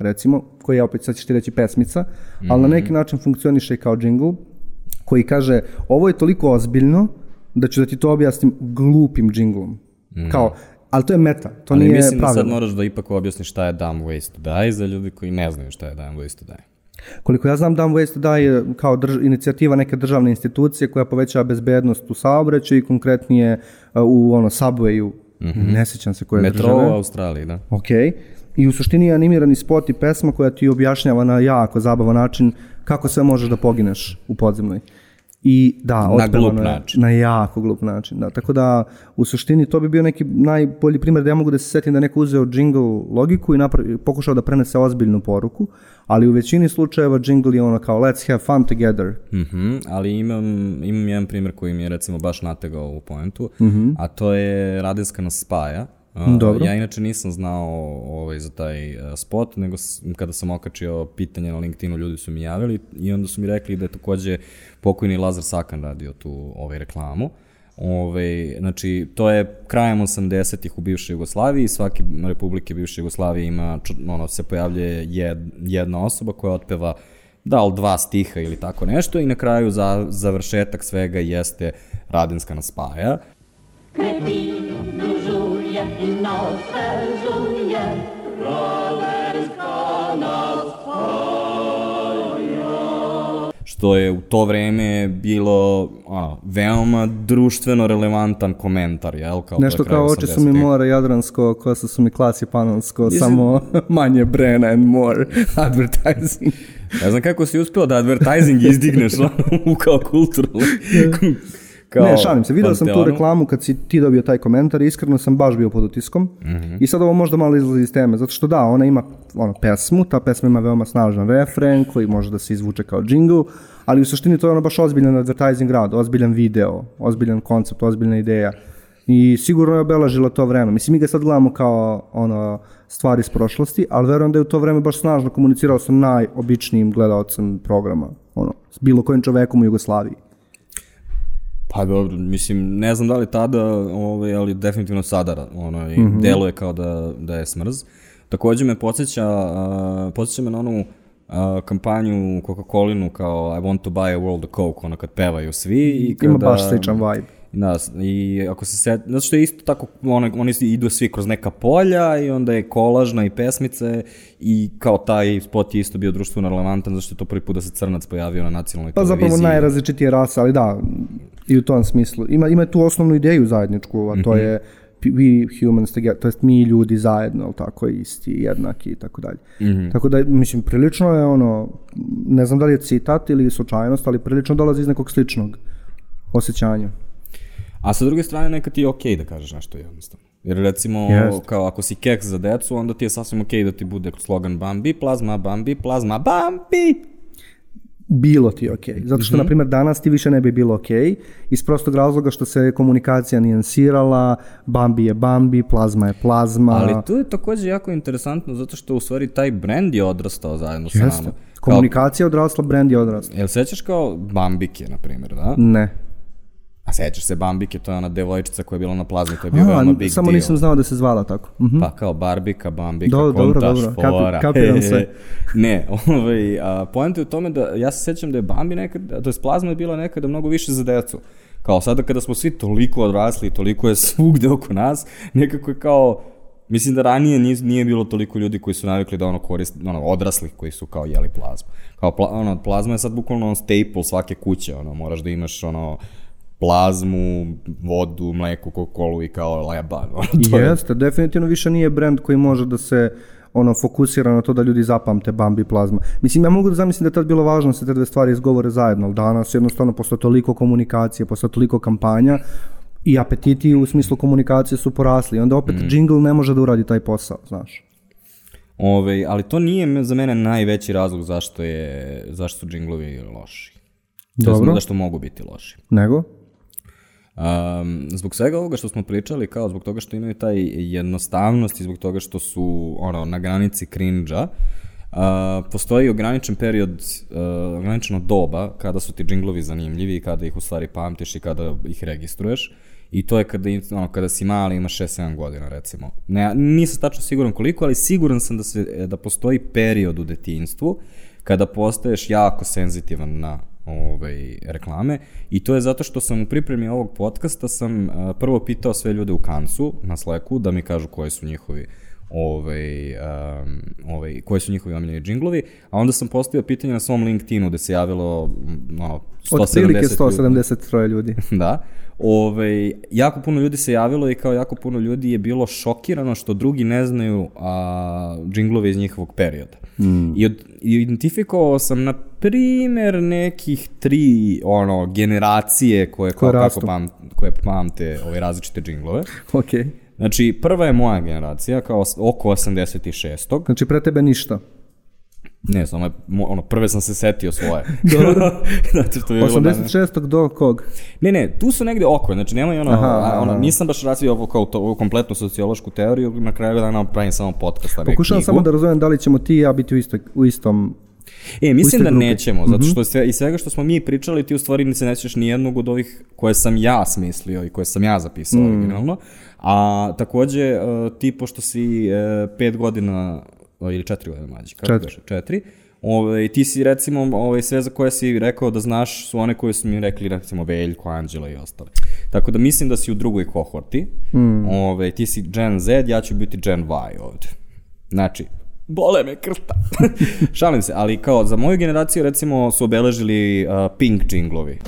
recimo, koji je opet sad ćeš ti reći pesmica, ali na neki način funkcioniše kao jingle, koji kaže ovo je toliko ozbiljno da ću da ti to objasnim glupim jinglom. Kao, ali to je meta, to Ali nije mislim da sad pravilno. moraš da ipak objasniš šta je dumb ways to die za ljudi koji ne znaju šta je dumb ways to die. Koliko ja znam, Dumb Ways to Die je kao drž, inicijativa neke državne institucije koja povećava bezbednost u saobraćaju i konkretnije uh, u ono, Subwayu, mm -hmm. ne sećam se koje Metro države. u Australiji, da. Ok. I u suštini je animirani spot i pesma koja ti objašnjava na jako zabavan način kako sve možeš da pogineš u podzemnoj. I da, Na glup je- način. Na jako glup način, da. Tako da, u suštini, to bi bio neki najbolji primjer da ja mogu da se setim da neko uzeo jingle logiku i napravi, pokušao da prenese ozbiljnu poruku, ali u većini slučajeva jingle je ono kao let's have fun together. Mhm, ali imam, imam jedan primjer koji mi je recimo baš nategao u poentu, a to je Radenska nas spaja. Dobro. Ja inače nisam znao ovaj, za taj uh, spot, nego kada sam okačio pitanje na LinkedInu, ljudi su mi javili i onda su mi rekli da je takođe pokojni Lazar Sakan radio tu ovaj, reklamu. Ove, znači, to je krajem 80-ih u bivšoj Jugoslaviji, svaki republike bivše Jugoslavije ima, ono, se pojavljuje jed, jedna osoba koja otpeva da li dva stiha ili tako nešto i na kraju za, završetak svega jeste Radenska nas spaja. Kretinu je i na otezu je, nas. Što je u to vreme bilo a, veoma društveno relevantan komentar, jel? Kao Nešto kao oči su mi mora jadransko, kosa su mi klasi panonsko, Is samo [laughs] manje brena and more [laughs] advertising. Ne ja znam kako si uspeo da advertising izdigneš u kao kulturu. [laughs] kao ne, šalim se, video sam tu reklamu kad si ti dobio taj komentar i iskreno sam baš bio pod utiskom. Mhm. I sad ovo možda malo izlazi iz teme, zato što da, ona ima ono, pesmu, ta pesma ima veoma snažan refren koji može da se izvuče kao jingle, ali u suštini to je ono baš ozbiljan advertising rad, ozbiljan video, ozbiljan koncept, ozbiljna ideja. I sigurno je obeležila to vreme. Mislim, mi ga sad gledamo kao ono, stvari iz prošlosti, ali verujem da je u to vreme baš snažno komunicirao sa najobičnijim gledalcem programa, ono, s bilo kojim čovekom u Jugoslaviji. Pa dobro, mislim, ne znam da li tada, ovaj, ali definitivno sada, ono, i Mhm. deluje kao da, da je smrz. Takođe me podsjeća, uh, podsjeća me na onu a, kampanju Coca-Colinu kao I want to buy a world of Coke, ono kad pevaju svi. I kada, Ima baš sličan vibe. Da, i ako se set, zato što je isto tako, ono, oni idu svi kroz neka polja i onda je kolažna i pesmice i kao taj spot je isto bio društveno relevantan zašto je to prvi put da se crnac pojavio na nacionalnoj Pa televiziji. zapravo najrazličitije rase, ali da, i u tom smislu. Ima, ima tu osnovnu ideju zajedničku, a Mhm. to je we humans together, to jest mi ljudi zajedno, ali tako, isti, jednaki i tako dalje. Mhm. Tako da, mislim, prilično je ono, ne znam da li je citat ili slučajnost, ali prilično dolazi iz nekog sličnog osjećanja. A sa druge strane, nekad ti je okej da kažeš nešto jednostavno. Jer recimo, Jest. kao ako si keks za decu, onda ti je sasvim okej da ti bude slogan Bambi, plazma, Bambi, plazma, Bambi! Bilo ti okej. Zato što, na primjer, danas ti više ne bi bilo okej, iz prostog razloga što se komunikacija nijansirala, Bambi je Bambi, plazma je plazma. Ali tu je takođe jako interesantno zato što u stvari taj brand je odrastao zajedno sa nama. Komunikacija je odrasla, brand je odrasla. Jel sećaš kao Bambike, na primjer, da? Ne. A sećaš se Bambike, to je ona devojčica koja je bila na plazmi, to je bio veoma big samo deal. nisam znao da se zvala tako. Mhm. Pa kao Barbika, Bambika, Dobro, dobro, kontaš, dobro. Kapi- fora. kapiram [laughs] sve. ne, ovaj, a, poenta je u tome da, ja se sećam da je Bambi nekad, to je plazma je bila nekada mnogo više za decu. Kao sada kada smo svi toliko odrasli, toliko je svugde oko nas, nekako je kao, Mislim da ranije nije, nije bilo toliko ljudi koji su navikli da ono korist, ono, odraslih koji su kao jeli plazmu. Kao pla, ono, plazma je sad bukvalno on staple svake kuće, ono, moraš da imaš ono, plazmu, vodu, mleku, Coca-Cola i kao leba. Ono, to je- Jeste, definitivno više nije brand koji može da se ono fokusira na to da ljudi zapamte Bambi plazma. Mislim, ja mogu da zamislim da je tad bilo važno da se te dve stvari izgovore zajedno, ali danas jednostavno posle toliko komunikacije, posle toliko kampanja, i apetiti u smislu komunikacije su porasli. Onda opet Mm. jingle ne može da uradi taj posao, znaš. Ove, ali to nije za mene najveći razlog zašto je zašto su džinglovi loši. To je Dobro. zašto mogu biti loši. Nego? Um, zbog svega ovoga što smo pričali, kao zbog toga što imaju taj jednostavnost i zbog toga što su ono, na granici cringe-a, Uh, postoji ograničen period, uh, ograničeno doba kada su ti džinglovi zanimljivi i kada ih u stvari pamtiš i kada ih registruješ. I to je kada, ono, kada si mali, imaš 6-7 godina recimo. Ne, nisam tačno siguran koliko, ali siguran sam da, se, da postoji period u detinstvu kada postaješ jako senzitivan na ovaj, reklame i to je zato što sam u pripremi ovog podcasta sam uh, prvo pitao sve ljude u kancu na Slacku da mi kažu koji su njihovi ovaj, um, ovaj, koji su njihovi omiljeni džinglovi, a onda sam postavio pitanje na svom LinkedInu gde se javilo ono, 170 Otprilike ljudi. 173 ljudi. [laughs] da. Ove, jako puno ljudi se javilo i kao jako puno ljudi je bilo šokirano što drugi ne znaju a, džinglove iz njihovog perioda. Mm. I, od, I identifikovao sam, na primer, nekih tri ono, generacije koje, Koje kao, kako pam, koje pamte ove različite džinglove. Okej. Znači, prva je moja generacija, kao oko 86. Znači, pre tebe ništa. Ne, samo je, ono, prve sam se setio svoje. [laughs] Dobro. [laughs] Zato što je bilo mene- 86. do kog? Ne, ne, tu su negde oko, znači nemaju ono, Aha, aha, aha. ono nisam baš razvio ovo kao to, ovu kompletnu sociološku teoriju, na kraju dana pravim samo podcast, a ne Pokušavam knjigu. samo da razumem da li ćemo ti i ja biti u, istoj, u istom... E, mislim da nećemo, zato što sve, i svega što smo mi pričali, ti u stvari ni se nećeš ni jednog od ovih koje sam ja smislio i koje sam ja zapisao Mm. originalno. A takođe, e, ti pošto si e, pet godina, ili četiri godina mlađi, kako Četiri. četiri. četiri Ove, ti si recimo, ove, sve za koje si rekao da znaš su one koje su mi rekli recimo Veljko, Anđela i ostale. Tako da mislim da si u drugoj kohorti. Mm. Ove, ti si Gen Z, ja ću biti Gen Y ovde. Znači, bole me krta. [laughs] Šalim se, ali kao za moju generaciju recimo su obeležili uh, Pink džinglovi.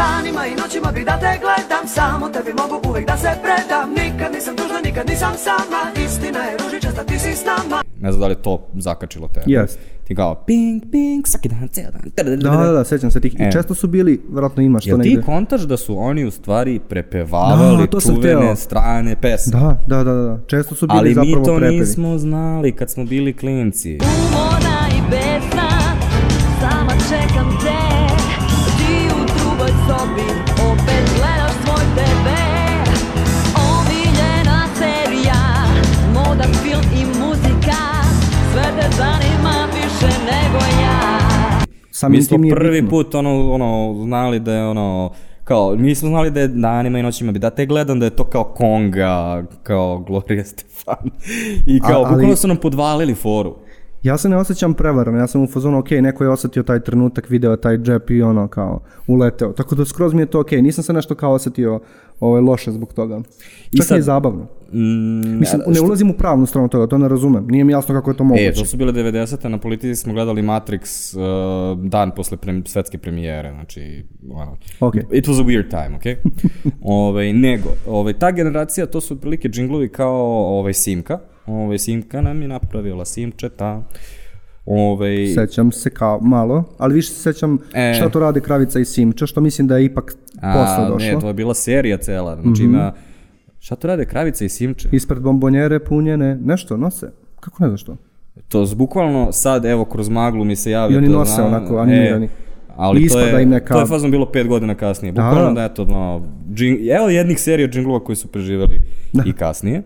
Danima i noćima bi da te gledam Samo tebi mogu uvek da se predam Nikad nisam tužna, nikad nisam sama Istina je ružičasta, ti si s nama Ne znam da li je to zakačilo tebe. Jest. Ti kao pink, pink, svaki dan, ceo dan. Da, da, da, sećam se tih. E. I često su bili, vjerojatno ima što Jel ti kontaš da su oni u stvari prepevavali Da, to sam čuvene hteo. strane pesme? Da, da, da, da. Često su bili Ali zapravo mi to prepevi. nismo znali kad smo bili klinci. Umorna i besna, sama čekam te Samim Mi smo prvi bitno. put ono, ono, znali da je ono, kao, mi smo znali da je danima i noćima bi da te gledam da je to kao Konga, kao Gloria [laughs] Stefan. I kao, A- ali- bukvalno su nam podvalili foru. Ja se ne osjećam prevaran, ja sam u fazonu, ok, neko je osjetio taj trenutak, video taj džep i ono, kao, uleteo. Tako da skroz mi je to ok, nisam se nešto kao osjetio ovaj, loše zbog toga. I Čak sad- mi je zabavno. Mm, Mislim, ne što- ulazim u pravnu stranu toga, to ne razumem. Nije mi jasno kako je to moguće. E, to su bile 90. na politici smo gledali Matrix uh, dan posle prem, svetske premijere, znači, ono, Ok. it was a weird time, ok? [laughs] ovaj, nego, ovaj, ta generacija, to su otprilike džinglovi kao ovaj, Simka, ovaj, Simka nam je napravila Simčeta, ovaj, Sećam se kao malo, ali više se sećam E. šta to rade Kravica i Simča, što mislim da je ipak posle došlo. Ne, to je bila serija cela, znači ima, šta to rade Kravica i Simče? Ispred bombonjere punjene, nešto nose. Kako ne znaš to? To bukvalno sad, evo, kroz maglu mi se javio I oni to, nose znam, onako animirani. E, ali I to je, im neka- to je fazom bilo pet godina kasnije. Da, Bukvalno da. da, eto, no, džing, evo jednih serija džinglova koji su preživeli i kasnije.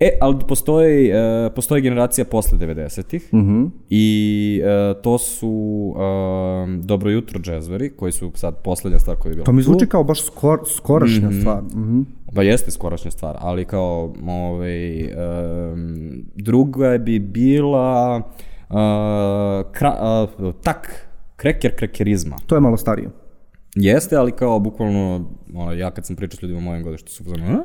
E, ali postoji, e, postoji generacija posle 90-ih Mhm. i e, to su e, Dobro jutro džezveri, koji su sad poslednja stvar koja je bila To mi zvuči kao baš skor, skorašnja stvar. Mhm. Pa jeste skorašnja stvar, ali kao, ovaj, um, druga bi bila uh, kra, uh, tak, kreker krekerizma. To je malo starije. Jeste, ali kao bukvalno, ono, ja kad sam pričao s ljudima u mojem godištu su pozvano, "A?"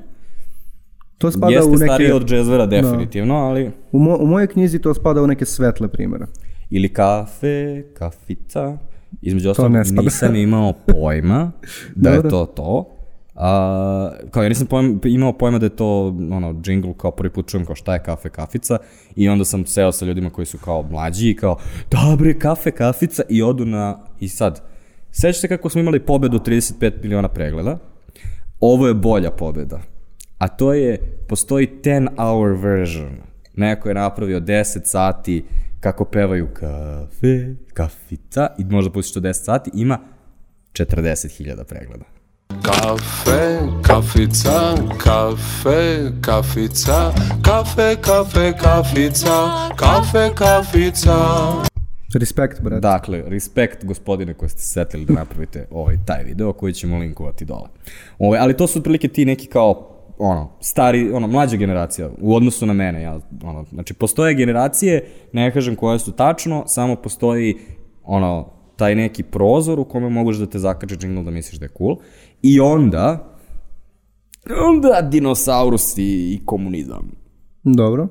To spada jeste u neke... stariji od džezvera definitivno, ali... U, mo, u mojoj knjizi to spada u neke svetle primjere. Ili kafe, kafica, između ostalog nisam imao pojma [laughs] da je to to. A, kao ja nisam pojma, imao pojma da je to ono, jingle kao prvi put čujem kao šta je kafe, kafica i onda sam seo sa ljudima koji su kao mlađi i kao dobre kafe, kafica i odu na i sad sećaš se kako smo imali pobedu 35 miliona pregleda? Ovo je bolja pobeda a to je postoji 10 hour version neko je napravio 10 sati kako pevaju kafe, kafica i možda pustiš to 10 sati ima 40.000 pregleda Kafe, kafica, kafe, kafica, kafe, kafe, kafica, kafe, kafica. Respekt, brate. Dakle, respekt gospodine koji ste se setili da napravite ovaj, taj video koji ćemo linkovati dole. Ovaj, ali to su otprilike ti neki kao ono, stari, ono, mlađa generacija u odnosu na mene. Ja, ono, znači, postoje generacije, ne kažem koje su tačno, samo postoji ono, taj neki prozor u kome moguš da te zakače jingle da misliš da je cool. I onda, onda dinosaurusi i komunizam. Dobro.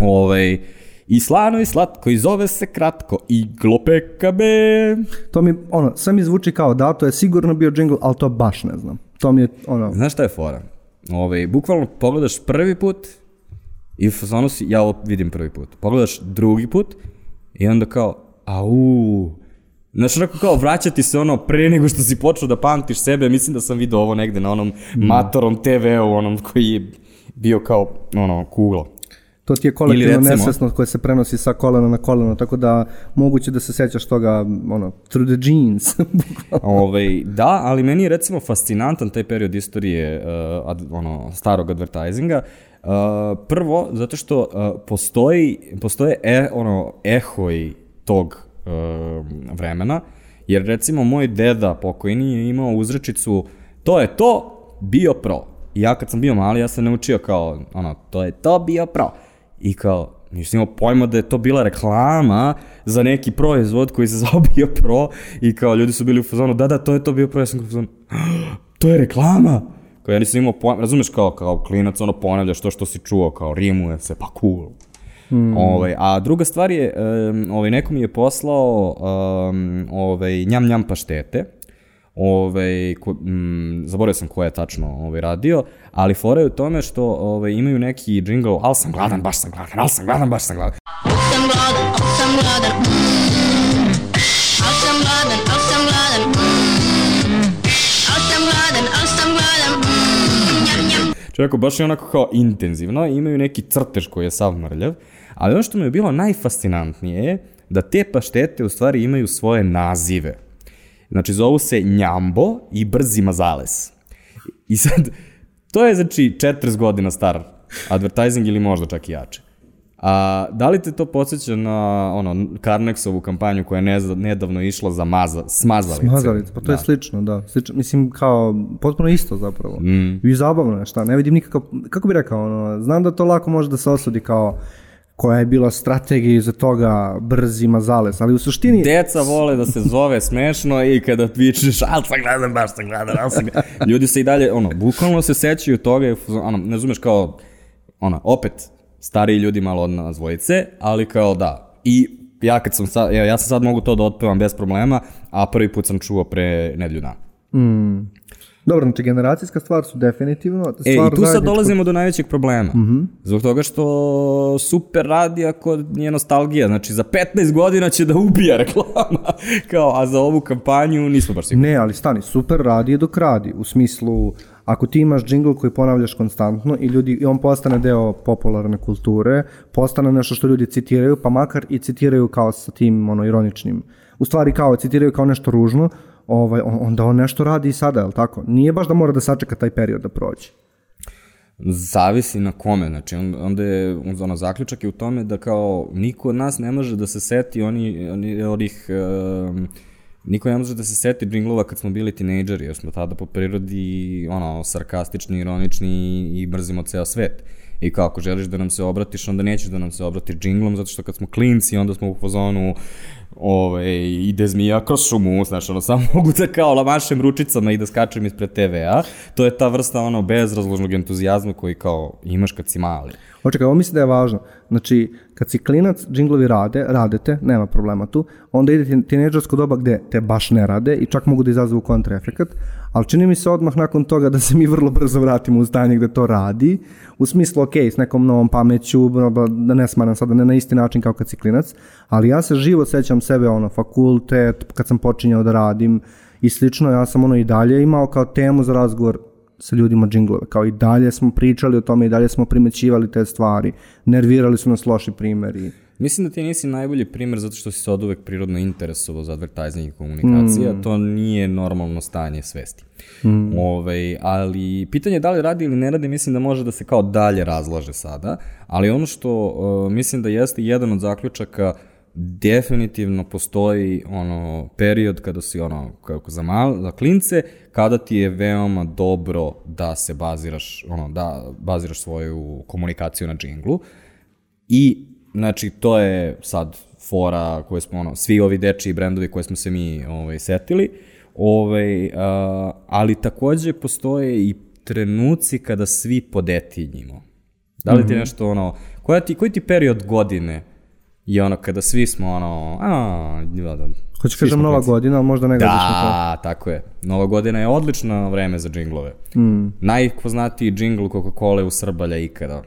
Ovaj, I slano i slatko, i zove se kratko, i glopekabe. To mi, ono, sve mi zvuči kao da, to je sigurno bio jingle, ali to baš ne znam. To mi je, ono, Znaš šta je fora? Ovaj, bukvalno pogledaš prvi put i fazonu si, ja vidim prvi put. Pogledaš drugi put i onda kao, au, Znaš, onako kao vraćati se ono pre nego što si počeo da pamtiš sebe, mislim da sam vidio ovo negde na onom matorom TV-u, onom koji je bio kao, ono, kuglo. To ti je kolektivno recimo- nesvesno koje se prenosi sa kolena na koleno, tako da moguće da se sećaš toga, ono, through the jeans. [laughs] Ovaj, da, ali meni je recimo fascinantan taj period istorije uh, ad, ono, starog advertisinga. Uh, prvo, zato što uh, postoji, postoje e, ono, ehoj tog uh, vremena, jer recimo moj deda pokojni je imao uzrečicu to je to, bio pro. I ja kad sam bio mali, ja sam naučio kao, ono, to je to, bio pro. I kao, nisam imao pojma da je to bila reklama za neki proizvod koji se [laughs] zove Bio Pro i kao ljudi su bili u fazonu, da, da, to je to Bio Pro, ja sam u fazonu, to je reklama. Kao ja nisam imao pojma, razumeš kao, kao klinac, ono ponavljaš to što si čuo, kao rimuje se, pa cool. Mm. Ovaj, a druga stvar je, um, ovaj, neko mi je poslao um, ovaj, njam njam paštete, ovaj, ko, mm, zaboravio sam ko je tačno ovaj, radio, ali fora je u tome što ovaj, imaju neki jingle, al sam gladan, baš sam gladan, al sam gladan, baš sam gladan. sam gladan, al sam gladan, mm. Al sam gladan, al sam gladan, mm. Al sam gladan, al sam gladan, mm. Njam, njam. Čovjeko, baš je onako kao intenzivno, imaju neki crtež koji je sav mrljav, ali ono što mi je bilo najfascinantnije je da te paštete u stvari imaju svoje nazive. Znači, zovu se Njambo i Brzi Mazales. I sad, to je znači 40 godina star advertising ili možda čak i jače. A da li te to podsjeća na ono, Carnexovu kampanju koja je neza- nedavno išla za maza, smazalice? Smazalica, pa to je slično, da. Slično, mislim, kao, potpuno isto zapravo. Mm. I zabavno je, šta, ne vidim nikakav, kako bi rekao, ono, znam da to lako može da se osudi kao koja je bila strategija iza toga brzi mazales, ali u suštini... Deca vole da se zove smešno i kada vičeš, al sam gladan, baš sam gladan, al sam gladan. Ljudi se i dalje, ono, bukvalno se sećaju toga, ono, ne razumeš kao, ono, opet, stariji ljudi malo od nas dvojice, ali kao da. I ja kad sam sad, ja, ja sam sad mogu to da otpevam bez problema, a prvi put sam čuo pre nedelju dana. Dobro, znači generacijska stvar su definitivno. E, Stvar i tu sad dolazimo do najvećeg problema. Mm -hmm. Zbog toga što super radi ako nije nostalgija. Znači, za 15 godina će da ubija reklama. [laughs] Kao, a za ovu kampanju nismo baš sigurni. Ne, ali stani, super radi je dok radi. U smislu, ako ti imaš džingl koji ponavljaš konstantno i ljudi i on postane deo popularne kulture, postane nešto što ljudi citiraju, pa makar i citiraju kao sa tim ono ironičnim. U stvari kao citiraju kao nešto ružno, ovaj on- onda on nešto radi i sada, je li tako? Nije baš da mora da sačeka taj period da prođe. Zavisi na kome, znači on, onda je, ono, zaključak je u tome da kao niko od nas ne može da se seti oni, oni onih, um, niko ne može da se seti džinglova kad smo bili tinejdžeri, jer smo tada po prirodi, ono, sarkastični, ironični i mrzimo ceo svet. I kao, ako želiš da nam se obratiš, onda nećeš da nam se obratiš džinglom, zato što kad smo klinci, onda smo u fazonu, ove, ide zmija kroz šumu, znaš, ono, samo [laughs] mogu da kao lamašem ručicama i da skačem ispred TV-a. To je ta vrsta, ono, bezrazložnog entuzijazma koji kao imaš kad si mali. Očekaj, ovo mislim da je važno. Znači, kad si klinac, džinglovi rade, radete, nema problema tu, onda ide ti- tinejdžersko doba gde te baš ne rade i čak mogu da izazovu kontraefekat, ali čini mi se odmah nakon toga da se mi vrlo brzo vratimo u stanje gde to radi, u smislu, ok, s nekom novom pameću, da ne smaram sada, ne na isti način kao kad si klinac, ali ja se živo sećam sebe, ono, fakultet, kad sam počinjao da radim i slično, ja sam ono i dalje imao kao temu za razgovor sa ljudima džinglove. Kao i dalje smo pričali o tome i dalje smo primećivali te stvari. Nervirali su nas loši primeri. Mislim da ti nisi najbolji primer zato što si se od uvek prirodno interesovao za advertising i komunikacija, mm. to nije normalno stanje svesti. Mm. Ove, ali pitanje je da li radi ili ne radi, mislim da može da se kao dalje razlaže sada, ali ono što uh, mislim da jeste jedan od zaključaka definitivno postoji ono period kada si ono kako za mal, za klince kada ti je veoma dobro da se baziraš ono da baziraš svoju komunikaciju na džinglu. I, znači, to je sad fora koje smo, ono, svi ovi dečiji brendovi koje smo se mi ovaj, setili, ovaj, a, ali takođe postoje i trenuci kada svi podetinjimo. Da li ti je nešto, ono, koja ti, koji ti period godine je ono, kada svi smo, ono, a, da, da, Hoću kažem nova godina, ali možda ne gledaš na to. Da, tako je. Nova godina je odlično vreme za džinglove. Mm. Najpoznatiji džingl Coca-Cola u Srbalja ikada.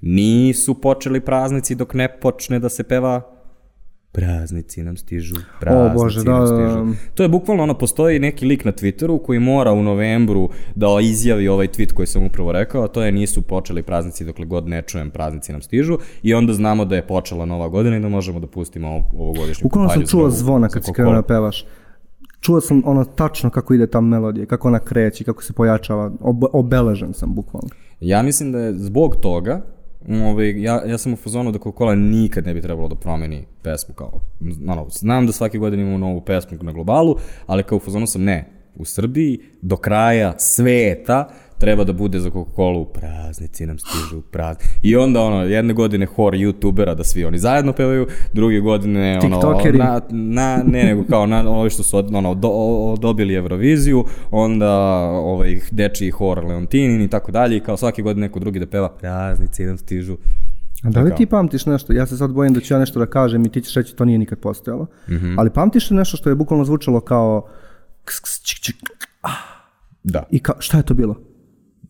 Nisu počeli praznici dok ne počne da se peva Praznici nam stižu, praznici Bože, da, nam da, stižu. da. To je bukvalno ono, postoji neki lik na Twitteru koji mora u novembru da izjavi ovaj tweet koji sam upravo rekao, a to je nisu počeli praznici dokle god ne čujem praznici nam stižu i onda znamo da je počela nova godina i da možemo da pustimo ovo, ovogodišnju sam kampanju za čuo zvona kad si krenuo da pevaš. Čuo sam ono tačno kako ide ta melodija, kako ona kreće, kako se pojačava. Ob obeležen sam bukvalno. Ja mislim da je zbog toga, ovaj, ja, ja sam u fazonu da Coca-Cola nikad ne bi trebalo da promeni pesmu kao, ono, znam da svake godine imamo novu pesmu na globalu, ali kao u fazonu sam ne, u Srbiji do kraja sveta treba da bude za Coca-Cola praznici nam stižu praznici. I onda ono, jedne godine hor youtubera da svi oni zajedno pevaju, druge godine ono, Tiktokeri. na, na, ne nego kao na, ovi što su od- ono, do, o- dobili Euroviziju, onda ovaj, dečiji hor Leontinin i tako dalje i kao svake godine neko drugi da peva praznici nam stižu A da li ti pamtiš nešto, ja se sad bojim da ću ja nešto da kažem i ti ćeš reći to nije nikad postojalo, Mhm. ali pamtiš li nešto što je bukvalno zvučalo kao ks, ks, čik, čik, Da. i ka, šta je to bilo?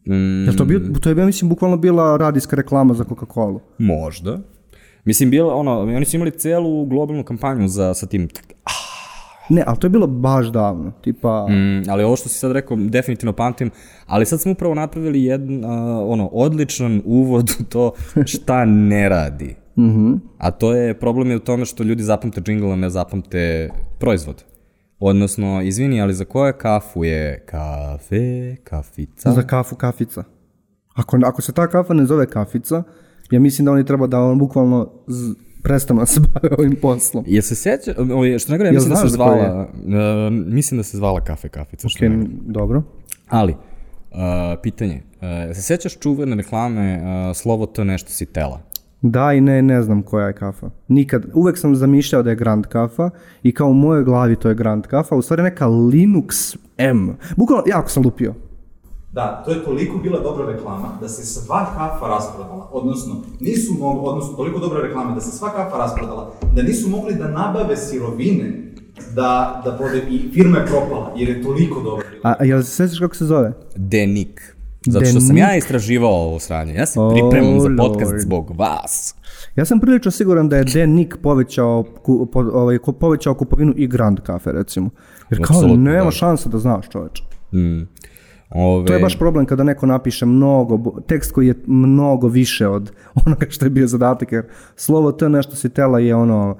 Mm, Jel to, bio, to je, mislim, bukvalno bila radijska reklama za Coca-Cola. Možda. Mislim, bilo, ono, oni su imali celu globalnu kampanju za, sa tim, Ne, ali to je bilo baš davno, tipa... mm, ali ovo što si sad rekao, definitivno pamtim, ali sad smo upravo napravili jedan, a, ono, odličan uvod u to šta ne radi. Mhm. A to je, problem je u tome što ljudi zapamte džingl, a ne zapamte proizvod. Odnosno, izvini, ali za koje kafu je kafe, kafica? Za kafu kafica. Ako, ako se ta kafa ne zove kafica, ja mislim da oni treba da on bukvalno z, prestanu da se [laughs] bave ovim poslom. Jel se sjeća, ovaj, što ne Jel mislim da se zvala, uh, mislim da se zvala kafe kafica. što dobro. Ali, uh, pitanje, uh, se sjećaš čuvene reklame uh, slovo to nešto si tela? Da i ne, ne znam koja je kafa. Nikad, uvek sam zamišljao da je Grand kafa i kao u mojoj glavi to je Grand kafa, u stvari neka Linux M. Bukvalno, jako sam lupio. Da, to je toliko bila dobra reklama da se sva kafa rasprodala, odnosno nisu mogli, odnosno toliko dobra reklama da se sva kafa rasprodala, da nisu mogli da nabave sirovine da, da prode, i firma je propala, jer je toliko dobra. A, a jel se sjećaš kako se zove? Denik. Zato što sam ja istraživao ovo sranje. Ja se Oh, pripremam za podcast Lord. zbog vas. Ja sam prilično siguran da je Denik povećao, ku, po, ovaj, povećao kupovinu i Grand kafe, recimo. Jer kao, Apsolutno, nema da. šanse da znaš, čoveče. Mm. Ove, To je baš problem kada neko napiše mnogo, tekst koji je mnogo više od [laughs] onoga što je bio zadatak, jer slovo T nešto si tela je ono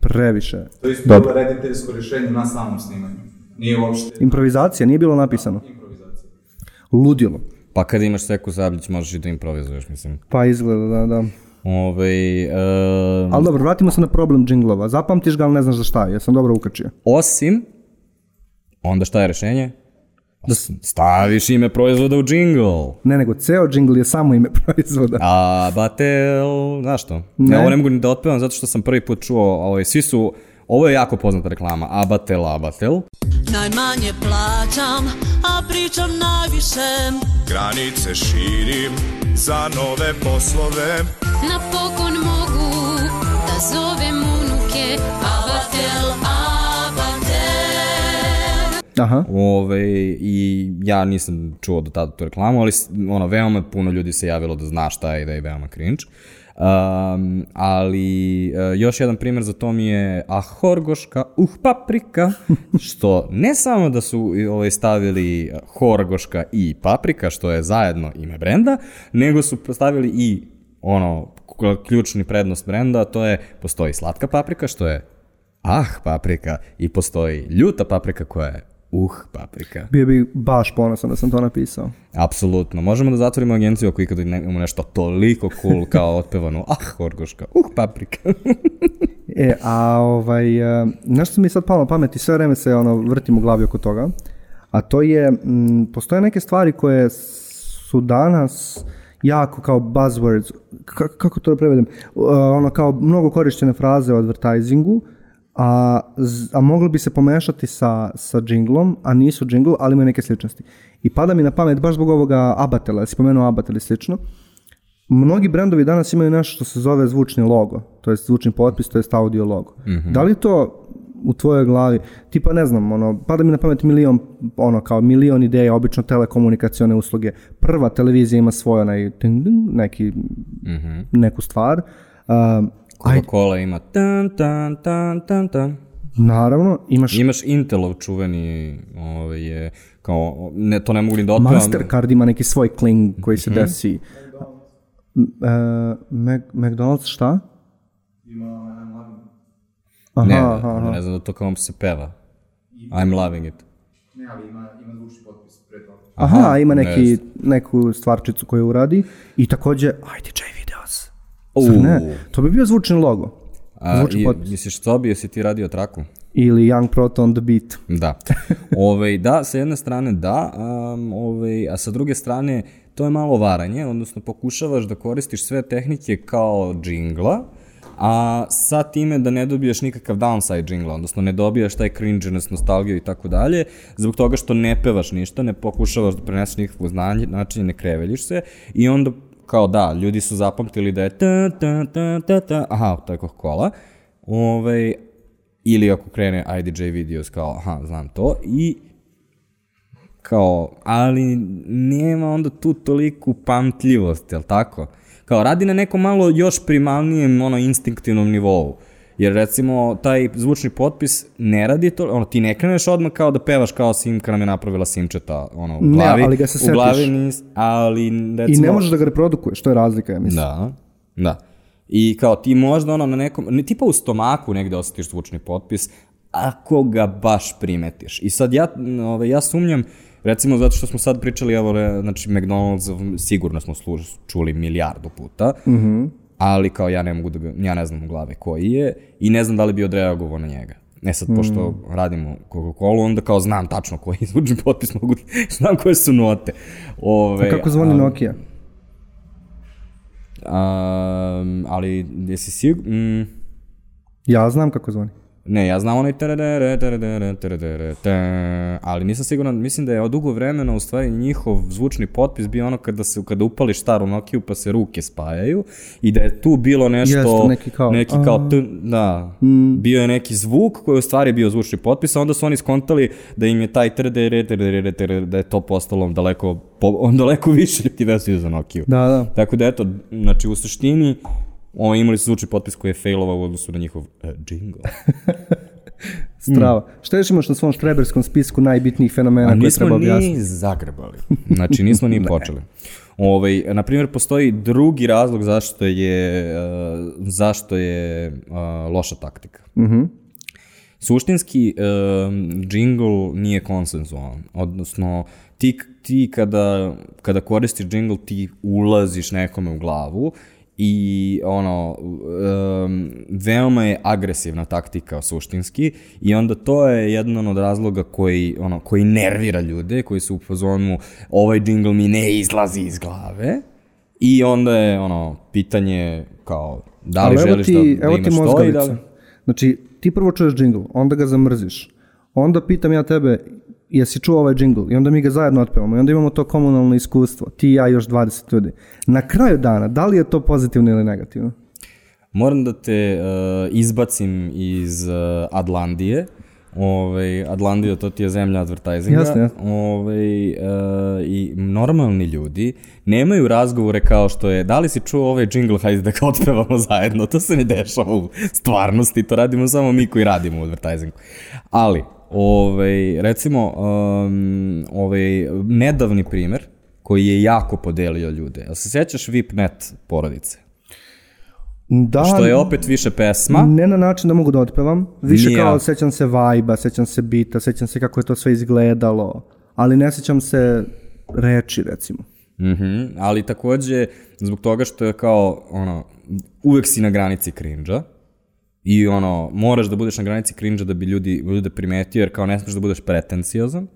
previše. To je isto Dobro. bilo rediteljsko rješenje na samom snimanju. Nije uopšte Improvizacija, nije bilo napisano. improvizacija. Ludilo. Pa kad imaš Seku Zablić, možeš i da improvizuješ, mislim. Pa izgleda, da, da. Ove, uh, Ali dobro, vratimo se na problem džinglova. Zapamtiš ga, ali ne znaš za šta. Jesam dobro ukačio. osim, onda šta je rešenje? Da staviš ime proizvoda u džingl. Ne, nego ceo džingl je samo ime proizvoda. A batel, znaš što? Ne. Ja ovo ne mogu ni da otpevam zato što sam prvi put čuo, ovaj, svi su, ovo je jako poznata reklama, Abatel, Abatel. Najmanje plaćam, a pričam najviše Granice širim za nove poslove Napokon mogu da zovem unuke Abatel, Abatel Aha. Ove, I ja nisam čuo do tada tu reklamu, ali ono, veoma puno ljudi se javilo da zna šta je i da je veoma cringe. Um, ali uh, još jedan primjer za to mi je Ahorgoška uh paprika, [laughs] što ne samo da su ovaj, stavili Horgoška i paprika, što je zajedno ime brenda, nego su stavili i ono, ključni prednost brenda, a to je, postoji slatka paprika, što je ah paprika, i postoji ljuta paprika koja je uh paprika. Bio bi baš ponosan da sam to napisao. Apsolutno. Možemo da zatvorimo agenciju ako ikada imamo nešto toliko cool kao otpevano ah Horgoška, uh paprika. [laughs] E, a ovaj, e, nešto mi je sad palo na pamet i sve vreme se ono, vrtim u glavi oko toga, a to je, m, postoje neke stvari koje su danas jako kao buzzwords, Ka- kako to da prevedem, Uh, ono kao mnogo korištene fraze u advertisingu, a, a moglo bi se pomešati sa, sa džinglom, a nisu džingl, ali imaju neke sličnosti. I pada mi na pamet baš zbog ovoga Abatela, si pomenuo Abatel i slično, Mnogi brendovi danas imaju nešto što se zove zvučni logo, to jest zvučni potpis, to jest audio logo. Da li to u tvojoj glavi, tipa ne znam, ono, pada mi na pamet milion, ono, kao milion ideja, obično telekomunikacione usluge. Prva televizija ima svoj onaj, ting, ting, neki, neku stvar. Ajde, Coca-Cola ima tan, tan, tan, tan, tan. naravno, imaš Imaš Intelov čuveni, ovaj, je, kao, ne, to ne mogu ni da otpevam. Mastercard ima neki svoj kling koji se desi. M- e, Mac, McDonald's šta? Aha, Ne, aha, aha. ne znam da to kao se peva. I'm loving it. Ne, ali ima, ima zvučni potpis pre toga. Aha, ima neki, ne neku stvarčicu koju uradi i takođe IDJ Videos. Zar ne? To bi bio zvučni logo. A, i, potpis. misliš što bi, jesi ti radio traku? Ili Young Proto on the Beat. Da. [laughs] Ove, da, sa jedne strane da, um, ove, a sa druge strane to je malo varanje, odnosno pokušavaš da koristiš sve tehnike kao džingla, a sa time da ne dobiješ nikakav downside džingla, odnosno ne dobijaš taj cringiness, nostalgiju i tako dalje, zbog toga što ne pevaš ništa, ne pokušavaš da preneseš nikakvo znanje, znači ne kreveljiš se i onda kao da, ljudi su zapamtili da je ta, ta, ta, ta, ta, aha, je Coca-Cola, ovaj, ili ako krene IDJ videos kao, aha, znam to, i kao, ali nema onda tu toliku pamtljivost, jel tako? Kao, radi na nekom malo još primalnijem, ono, instinktivnom nivou. Jer recimo, taj zvučni potpis ne radi to, ono, ti ne kreneš odmah kao da pevaš kao Simka nam je napravila Simčeta, ono, u Ne, glavi. ali ga se U glavi setiš. nis, ali I recimo... ne možeš da ga reprodukuješ, to je razlika, ja mislim. Da, da. I kao ti možda ono na nekom, ne, tipa u stomaku negde osjetiš zvučni potpis, ako ga baš primetiš. I sad ja, ove, ja sumnjam, recimo zato što smo sad pričali, evo, znači McDonald's sigurno smo služ, čuli milijardu puta, Mhm. Ali kao ja ne mogu da ga, ja ne znam u glave koji je i ne znam da li bi odreagovao na njega. E sad, pošto Mhm. radimo Coca-Cola, onda kao znam tačno koji zvučni potpis, [laughs] mogu, znam koje su note. Ove, A kako zvoni a- Nokia? Um, ali jesi sigur... Mm, Ja znam kako zvoni. Ne, ja znam onaj teredere, teredere, teredere, te, ali nisam siguran, mislim da je od dugo vremena u stvari njihov zvučni potpis bio ono kada se kada upališ staru Nokiju pa se ruke spajaju i da je tu bilo nešto Jeste, neki kao, neki kao a. t, da bio je neki zvuk koji u stvari bio zvučni potpis a onda su oni skontali da im je taj teredere, teredere, teredere, da je to postalo daleko po, daleko više ljudi vezuju za Nokiju Da, da. Tako da eto, znači u suštini ovo, imali su zvučni potpis koji je failovao u odnosu na njihov uh, jingle. [laughs] Strava. Šta još imaš na svom štreberskom spisku najbitnijih fenomena A koje nismo treba ni objasniti? zagrebali. Znači nismo ni [laughs] počeli. Ovaj, na primjer, postoji drugi razlog zašto je, uh, zašto je uh, loša taktika. Mhm. Suštinski, um, jingle nije konsenzualan. Odnosno, ti, ti kada, kada koristiš jingle, ti ulaziš nekome u glavu i ono, um, veoma je agresivna taktika suštinski i onda to je jedan od razloga koji, ono, koji nervira ljude, koji su u fazonu ovaj jingle mi ne izlazi iz glave i onda je ono, pitanje kao da li Ali želiš ti, da, da evo ti imaš to i da li... Znači, ti prvo čuješ džingl, onda ga zamrziš. Onda pitam ja tebe, jesi čuo ovaj džingl? I onda mi ga zajedno otpevamo. I onda imamo to komunalno iskustvo. Ti i ja još 20 ljudi. Na kraju dana, da li je to pozitivno ili negativno? Moram da te uh, izbacim iz uh, Adlandije. Ovaj, Adlandija, to ti je zemlja advertisinga. Jasno, jasno. Ovaj, uh, I normalni ljudi nemaju razgovore kao što je da li si čuo ovaj jingle, hajde da ga otpevamo zajedno. To se ne dešava u stvarnosti, to radimo samo mi koji radimo u advertisingu. Ali, ovaj, recimo, um, ovaj, nedavni primer koji je jako podelio ljude. Jel se sećaš VIPNet porodice? Da, Što je opet više pesma. Ne na način da mogu da otpevam. Više Ni ja. kao sećam se vajba, sećam se bita, sećam se kako je to sve izgledalo. Ali ne sećam se reči, recimo. Mhm, ali takođe zbog toga što je kao ono uvek si na granici cringe i ono moraš da budeš na granici cringe da bi ljudi ljude primetio jer kao ne smeš da budeš pretenciozan.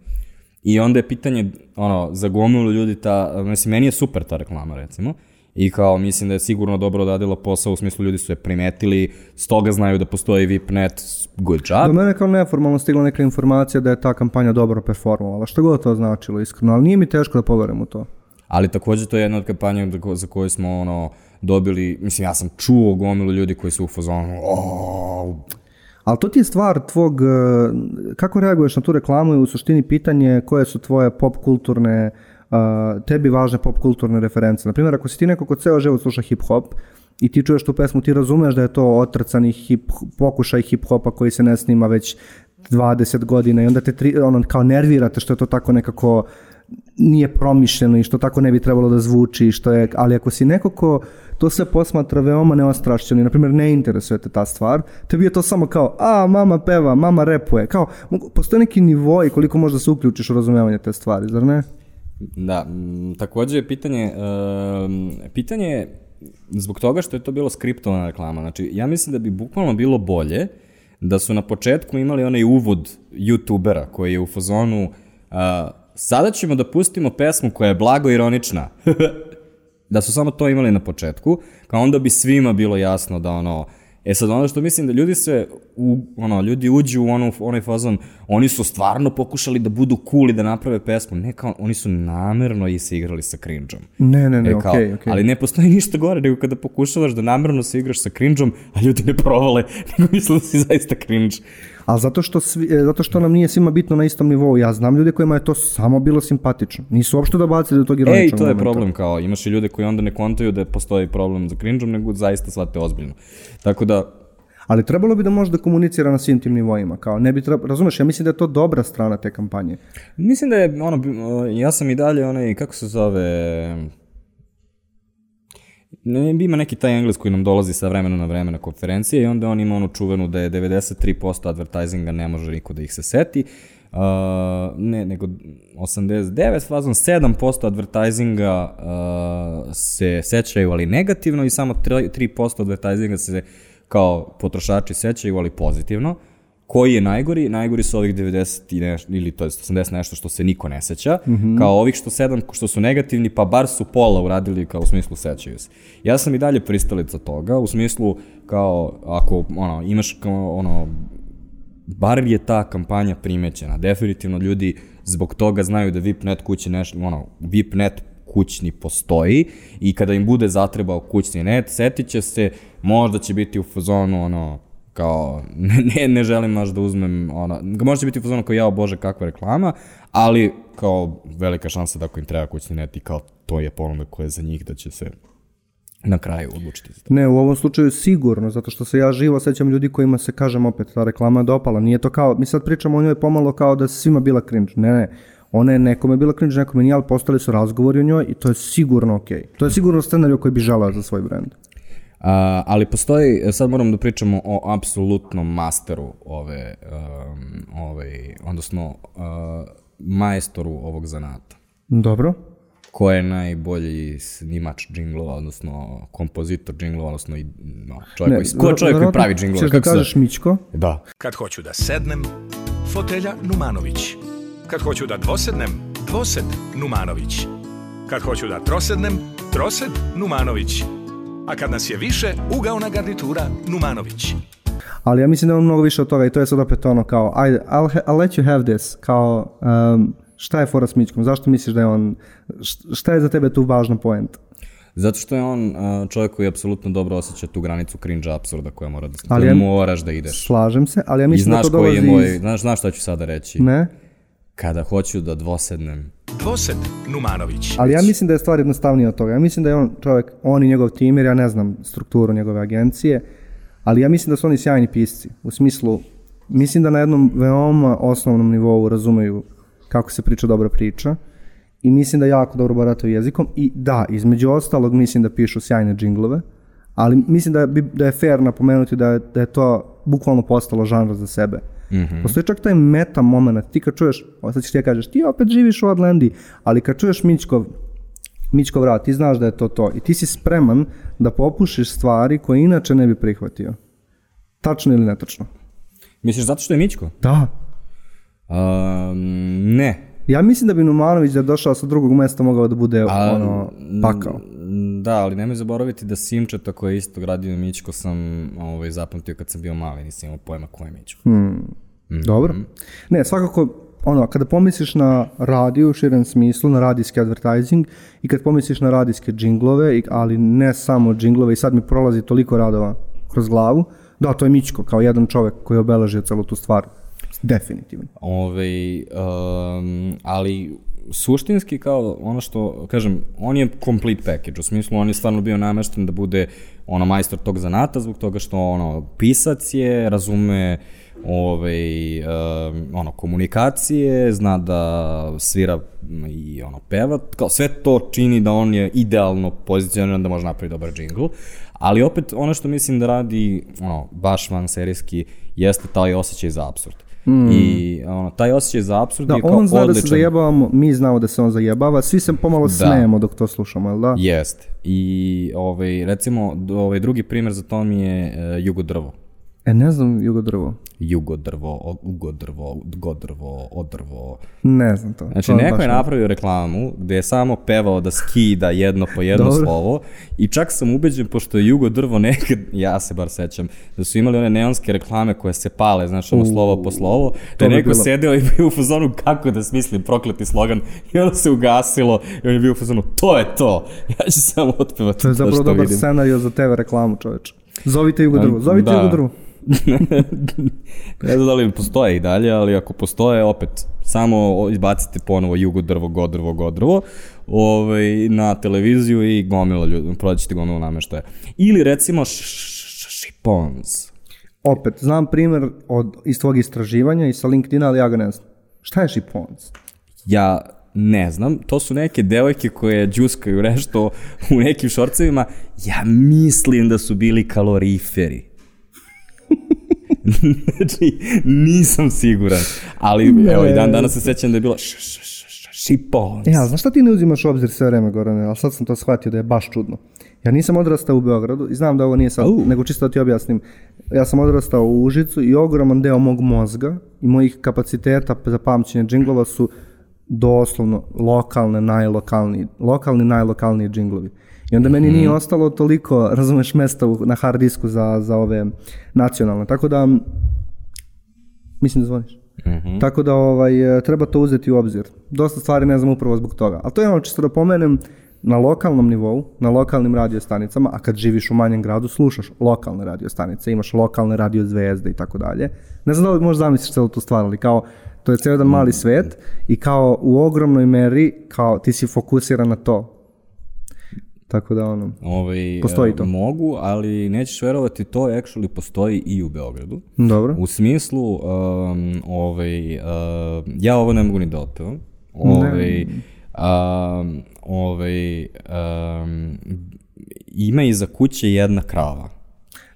I onda je pitanje ono za gomilu ljudi ta mislim meni je super ta reklama recimo. I kao mislim da je sigurno dobro odradila posao u smislu ljudi su je primetili, stoga znaju da postoji VIPnet, good job. Do mene kao neformalno stigla neka informacija da je ta kampanja dobro performovala. Što god to značilo, iskreno. Ali nije mi teško da poverujem u to. Ali takođe to je jedna od kampanja za koju smo ono dobili, mislim ja sam čuo gomilu ljudi koji su u fazonu, "O, Ali to ti je stvar tvog, e, kako reaguješ na tu reklamu i u suštini pitanje koje su tvoje pop kulturne, a, tebi važne pop kulturne reference. Naprimjer, ako si ti neko ko ceo život sluša hip hop i ti čuješ tu pesmu, ti razumeš da je to otrcani hip, pokušaj hip hopa koji se ne snima već 20 godina i onda te tri, ono, kao nervirate što je to tako nekako nije promišljeno i što tako ne bi trebalo da zvuči, što je, ali ako si neko ko to sve posmatra veoma neostrašćeno i, na primjer, ne interesuje te ta stvar, tebi je to samo kao, a, mama peva, mama repuje, kao, postoje neki nivo i koliko možda se uključiš u razumevanje te stvari, zar ne? Da, takođe je pitanje, um, pitanje je zbog toga što je to bilo skriptovana reklama. Znači, ja mislim da bi bukvalno bilo bolje da su na početku imali onaj uvod youtubera koji je u fazonu uh, sada ćemo da pustimo pesmu koja je blago ironična. [laughs] da su samo to imali na početku, kao onda bi svima bilo jasno da ono, E sad, ono što mislim da ljudi se, u, ono, ljudi uđu u onu, onaj fazon, oni su stvarno pokušali da budu cool i da naprave pesmu. Ne kao, oni su namerno i se igrali sa cringeom. Ne, ne, ne, E, kao, okej, okej. Ali ne postoji ništa gore nego kada pokušavaš da namerno se igraš sa cringeom, a ljudi ne provale, [laughs] nego misle da si zaista cringe. Ali zato što, svi, e, zato što nam nije svima bitno na istom nivou. Ja znam ljude kojima je to samo bilo simpatično. Nisu uopšte dobacili do tog ironičnog Ej, to je momenta. problem, kao, imaš i ljude koji onda ne kontaju da postoji problem za cringeom, nego zaista shvate ozbiljno. Tako da, Ali trebalo bi da može da komunicira na svim tim nivoima. Kao, ne bi treba, razumeš, ja mislim da je to dobra strana te kampanje. Mislim da je, ono, ja sam i dalje onaj, kako se zove, ima neki taj engles koji nam dolazi sa vremena na vreme na konferencije i onda on ima onu čuvenu da je 93% advertisinga ne može niko da ih se seti, uh, ne, nego 89, fazom 7% advertisinga uh, se sećaju, ali negativno i samo 3%, 3% advertisinga se kao potrošači sećaju, ali pozitivno. Koji je najgori? Najgori su ovih 90 i nešto, ili to je 80 nešto što se niko ne seća, Mhm. kao ovih što 7 što su negativni, pa bar su pola uradili kao u smislu sećaju se. Ja sam i dalje pristalica toga, u smislu kao ako ono, imaš kao ono bar je ta kampanja primećena. Definitivno ljudi zbog toga znaju da VIPNet kući nešto, ono, VIPNet kućni postoji i kada im bude zatrebao kućni net, setit će se, možda će biti u fazonu, ono, kao, [laughs] ne, ne, želim baš da uzmem, ono, možda će biti u fazonu kao, jao bože, kakva reklama, ali kao velika šansa da ako im treba kućni net i kao to je ponuda koja je za njih da će se na kraju odlučiti za to. Ne, u ovom slučaju sigurno, zato što se ja živo sećam ljudi kojima se, kažem opet, ta reklama dopala. Nije to kao, mi sad pričamo o njoj pomalo kao da svima bila cringe. Ne, ne, ona je nekome bila cringe, nekome nije, ali postali su razgovori o njoj i to je sigurno okej. To je sigurno scenarij koji bi želeo za svoj brand. A, ali postoji, sad moram da pričamo o apsolutnom masteru ove, um, ovaj, odnosno uh, majstoru ovog zanata. Dobro. Ko je najbolji snimač džinglova, odnosno kompozitor džinglova, odnosno i, no, čovjek Ne, koji, ko je čovjek koji pravi džinglove? ćeš da Kako se kažeš Mićko? Da. Kad hoću da sednem, fotelja Numanović. Kad hoću da dvosednem, dvosed Numanović. Kad hoću da trosednem, trosed Numanović. A kad nas je više, ugaona garnitura Numanović. Ali ja mislim da je on mnogo više od toga i to je sad opet ono kao, ajde, I'll, I'll let you have this, kao, um, šta je fora s Mićkom, zašto misliš da je on, šta je za tebe tu važna poenta? Zato što je on uh, čovjek koji apsolutno dobro osjeća tu granicu cringe apsurda koja mora da, Ali ali ja- moraš da ideš. Slažem se, ali ja I mislim da znaš to koji dolazi je moj, iz... znaš, znaš šta ću sada reći? Ne? Kada hoću da dvosednem, Dvosed Numanović. Ali ja mislim da je stvar jednostavnija od toga. Ja mislim da je on čovjek, on i njegov tim, jer ja ne znam strukturu njegove agencije, ali ja mislim da su oni sjajni pisci. U smislu, mislim da na jednom veoma osnovnom nivou razumeju kako se priča dobra priča i mislim da jako dobro barataju jezikom i da, između ostalog mislim da pišu sjajne džinglove, ali mislim da, bi, da je fair napomenuti da je, da je to bukvalno postalo žanr za sebe. Mhm. Postoji čak taj meta moment, ti kad čuješ, sad ćeš ti ja kažeš, ti opet živiš u Atlandi, ali kad čuješ Mićkov, Mićkov rad, ti znaš da je to to i ti si spreman da popušiš stvari koje inače ne bi prihvatio. Tačno ili netačno? misliš zato što je Mićko? Da. Um, ne. Ja mislim da bi Numanović da je došao sa drugog mesta mogao da bude A, ono, pakao. Da, ali nemoj zaboraviti da Simčeta koji je isto gradio Mićko sam ovaj, zapamtio kad sam bio mali, nisam imao pojma ko je Mićko. Hmm. Dobro. Ne, svakako, ono, kada pomisliš na radio u širem smislu, na radijski advertising i kad pomisliš na radijske džinglove, ali ne samo džinglove i sad mi prolazi toliko radova kroz glavu, da, to je Mićko kao jedan čovek koji je obeležio celu tu stvar. Definitivno. Ove, um, ali suštinski kao ono što, kažem, on je complete package, u smislu on je stvarno bio namešten da bude ono majstor tog zanata zbog toga što ono pisac je, razume ovaj, um, ono, komunikacije, zna da svira i ono, peva, kao sve to čini da on je idealno pozicioniran da može napraviti dobar džingl, ali opet ono što mislim da radi ono, baš van serijski jeste taj osjećaj za absurd. Mm. I ono, taj osjećaj za absurd Da, je kao on zna da se odličan. zajebavamo, mi znamo da se on zajebava, svi se pomalo Da. smejemo dok to slušamo, jel da? Jeste. I ovaj, recimo, ovaj, drugi primjer za to mi je uh, Jugo drvo. E, ne znam jugodrvo. Jugodrvo, ugodrvo, godrvo, odrvo. Ne znam to. Znači, To neko je napravio reklamu gde je samo pevao da skida jedno po jedno Dobro. slovo i čak sam ubeđen, pošto je Jugo drvo nekad, [laughs] ja se bar sećam, da su imali one neonske reklame koje se pale, znaš, ono slovo po slovo, da je neko bilo- sedeo i bio u fazonu kako da smislim prokleti slogan i onda se ugasilo i on je bio u fazonu, to je to, [laughs] ja ću samo otpevati To je zapravo što dobar vidim. scenario za TV reklamu, čoveče. Zovite jugodrvo, zovite Da. jugodrvo. Ne znam da li postoje i dalje, ali ako postoje, opet, samo izbacite ponovo jugo drvo, godrvo, godrvo ovaj, na televiziju i gomila ljudi, prodaćete gomilu nameštaja. Ili recimo šipons. Opet, znam primjer od, iz tvojeg istraživanja i sa LinkedIna, ali ja ga ne znam. Šta je šipons? Ja ne znam, to su neke devojke koje džuskaju nešto u nekim šorcevima. Ja mislim da su bili kaloriferi. [laughs] znači, nisam siguran. Ali, evo, i dan danas se sećam da je bilo š- š- š- š- šipons. E, ali znaš šta ti ne uzimaš u obzir sve vreme, Gorane? Ali sad sam to shvatio da je baš čudno. Ja nisam odrastao u Beogradu i znam da ovo nije sad, Au. nego čisto da ti objasnim. Ja sam odrastao u Užicu i ogroman deo mog mozga i mojih kapaciteta za pamćenje džinglova su doslovno lokalne, najlokalniji, lokalni, najlokalniji džinglovi. I onda meni nije ostalo toliko, razumeš, mesta na hard disku za, za ove nacionalne. Tako da, mislim da zvoniš. Tako da ovaj, treba to uzeti u obzir. Dosta stvari ne znam upravo zbog toga. Ali to je ono čisto da pomenem na lokalnom nivou, na lokalnim radiostanicama, a kad živiš u manjem gradu slušaš lokalne radiostanice, imaš lokalne radio zvezde i tako dalje. Ne znam da li možeš zamisliš celu tu stvar, ali kao to je cijel jedan mali svet i kao u ogromnoj meri kao ti si fokusiran na to. Tako da ono, Ovaj, Postoji e, to. Mogu, ali nećeš verovati, to actually postoji i u Beogradu. dobro. U smislu, um, ovaj, uh, ja ovo ne mogu ni da otpevam. Ovaj, um, ovaj, um, ima iza kuće jedna krava.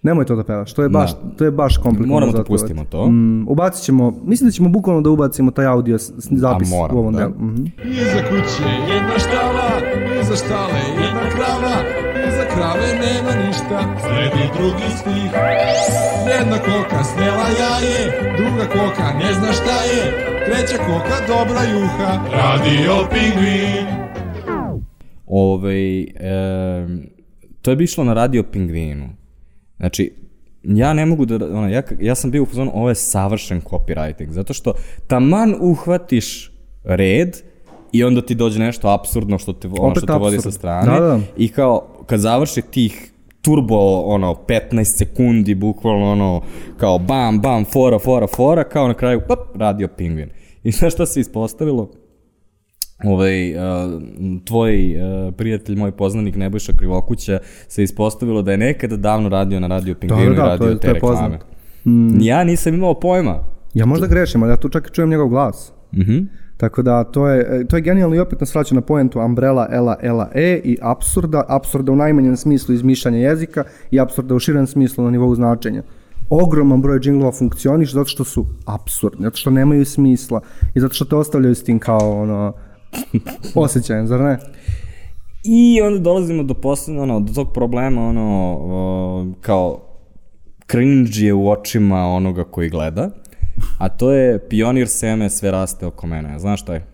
Nemoj to da pevaš, to je baš, to je baš komplikovano. Moramo da pustimo to. Mm, ubacit ćemo, mislim da ćemo bukvalno da ubacimo taj audio s- zapis moramo, u ovom da. delu. Mhm. Iza kuće jedna štala, iza štale jedna krava, iza krave nema ništa, sledi drugi stih. Jedna koka snela jaje, druga koka ne zna šta je, treća koka dobra juha, radio pingvin. Ovaj, em, to je bi išlo na radio Pingvinu. Znači, ja ne mogu da, ono, ja, ja sam bio u fazonu, ovo je savršen copywriting, zato što taman uhvatiš red i onda ti dođe nešto absurdno što te, ono Opet što te vodi sa strane. Da, da. I kao, kad završi tih turbo, ono, 15 sekundi, bukvalno, ono, kao bam, bam, fora, fora, fora, kao na kraju, pop, radio Pingvin. I [laughs] znaš šta se ispostavilo? Ovaj, uh, tvoj uh, prijatelj, moj poznanik Nebojša Krivokuća se ispostavilo da je nekada davno radio na Radio Pingvinu Da, da, i da, radio to je- te to je reklame. Mm. Ja nisam imao pojma. Ja možda grešim, ali ja tu čak i čujem njegov glas. Mhm. Tako da to je, e, to je genijalno i opet nas vraća na poentu Umbrella, Ela, Ela, E i absurda, absurda u najmanjem smislu izmišljanja jezika i absurda u širem smislu na nivou značenja. Ogroman broj džinglova funkcioniš zato što su absurdni, zato što nemaju smisla i zato što te ostavljaju s tim kao ono, [laughs] osjećajem, zar ne? I onda dolazimo do poslednje, ono, do tog problema, ono, o, kao cringe je u očima onoga koji gleda, a to je pionir seme sve raste oko mene. Znaš šta je?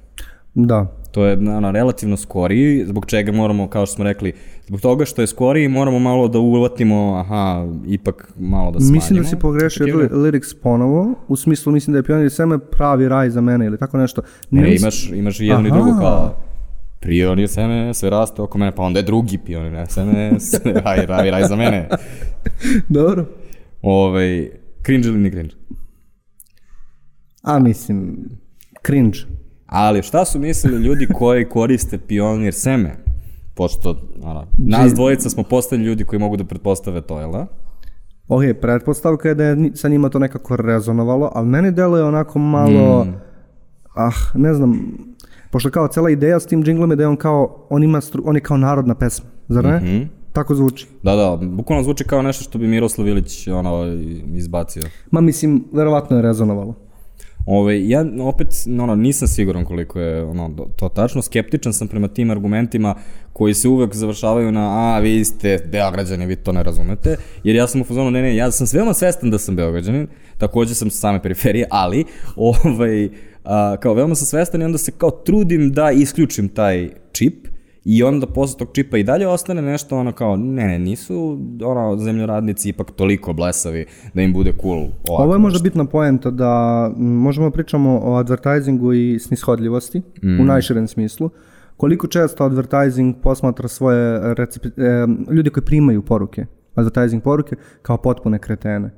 Da. To je ono, relativno skoriji, zbog čega moramo, kao što smo rekli, zbog toga što je skoriji, moramo malo da uvatimo, aha, ipak malo da smanjimo. Mislim da si pogrešio li, lyrics ponovo, u smislu mislim da je Pionir Seme pravi raj za mene ili tako nešto. Ne, mislim- imaš, imaš i jedno i Aha. drugo kao pionir seme, sve raste oko mene, pa onda je drugi pionir seme, sve, [laughs] raj, raj, raj za mene. [laughs] Dobro. Ovaj, cringe ili ni cringe? A mislim, cringe. Ali šta su mislili ljudi koji koriste pionir seme? Pošto, ono, nas dvojica smo postali ljudi koji mogu da pretpostave to, jel da? Ok, pretpostavka je da je sa njima to nekako rezonovalo, ali meni deluje onako malo, Mm. ah, ne znam, pošto kao cela ideja s tim džinglom je da je on kao, on ima, stru, on je kao narodna pesma, zar ne? Mhm. Tako zvuči. Da, da, bukvalno zvuči kao nešto što bi Miroslav Ilić ono, izbacio. Ma mislim, verovatno je rezonovalo. Ove, ja opet ono, nisam siguran koliko je ono, to tačno, skeptičan sam prema tim argumentima koji se uvek završavaju na a, vi ste Beograđani, vi to ne razumete, jer ja sam u fazonu, ne, ne, ja sam veoma svestan da sam Beograđanin, takođe sam sa same periferije, ali ovaj, a, kao veoma sam svestan i onda se kao trudim da isključim taj čip, I onda posle tog čipa i dalje ostane nešto ono kao, ne, ne, nisu ono, zemljoradnici ipak toliko blesavi da im bude cool ovako. Ovo je možda bitna poenta da možemo da pričamo o advertisingu i snishodljivosti Mm. u najširem smislu. Koliko često advertising posmatra svoje recepi, e, ljudi koji primaju poruke, advertising poruke, kao potpune kretene.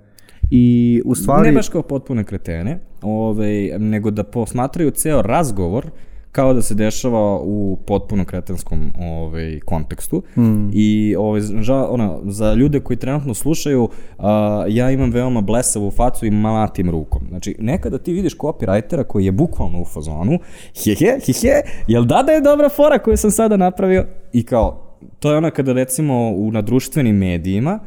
I u stvari... Ne baš kao potpune kretene, ovaj, nego da posmatraju ceo razgovor kao da se dešava u potpuno kretenskom ovaj, kontekstu. Mm. I ovaj, ža, ona, za ljude koji trenutno slušaju, a, ja imam veoma blesavu facu i malatim rukom. Znači, nekada ti vidiš copywritera koji je bukvalno u fazonu, hehe, hehe, jel da da je dobra fora koju sam sada napravio? I kao, to je ona kada recimo u, na društvenim medijima,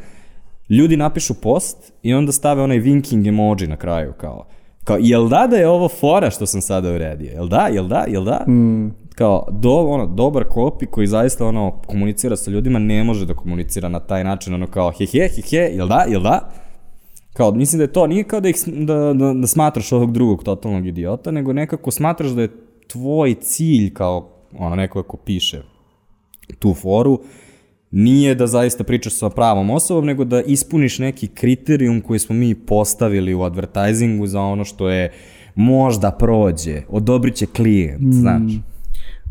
ljudi napišu post i onda stave onaj winking emoji na kraju, kao, kao jel da da je ovo fora što sam sada uredio? Jel da, jel da, jel da? Mm. Kao, do, ono, dobar kopi koji zaista ono, komunicira sa ljudima ne može da komunicira na taj način, ono kao he he, he he, jel da, jel da? Kao, mislim da je to, nije kao da, ih, da, da, da smatraš ovog drugog totalnog idiota, nego nekako smatraš da je tvoj cilj kao ono, neko ko piše tu foru, nije da zaista pričaš sa pravom osobom, nego da ispuniš neki kriterijum koji smo mi postavili u advertisingu za ono što je možda prođe, odobrit će klijent, Mm. znaš.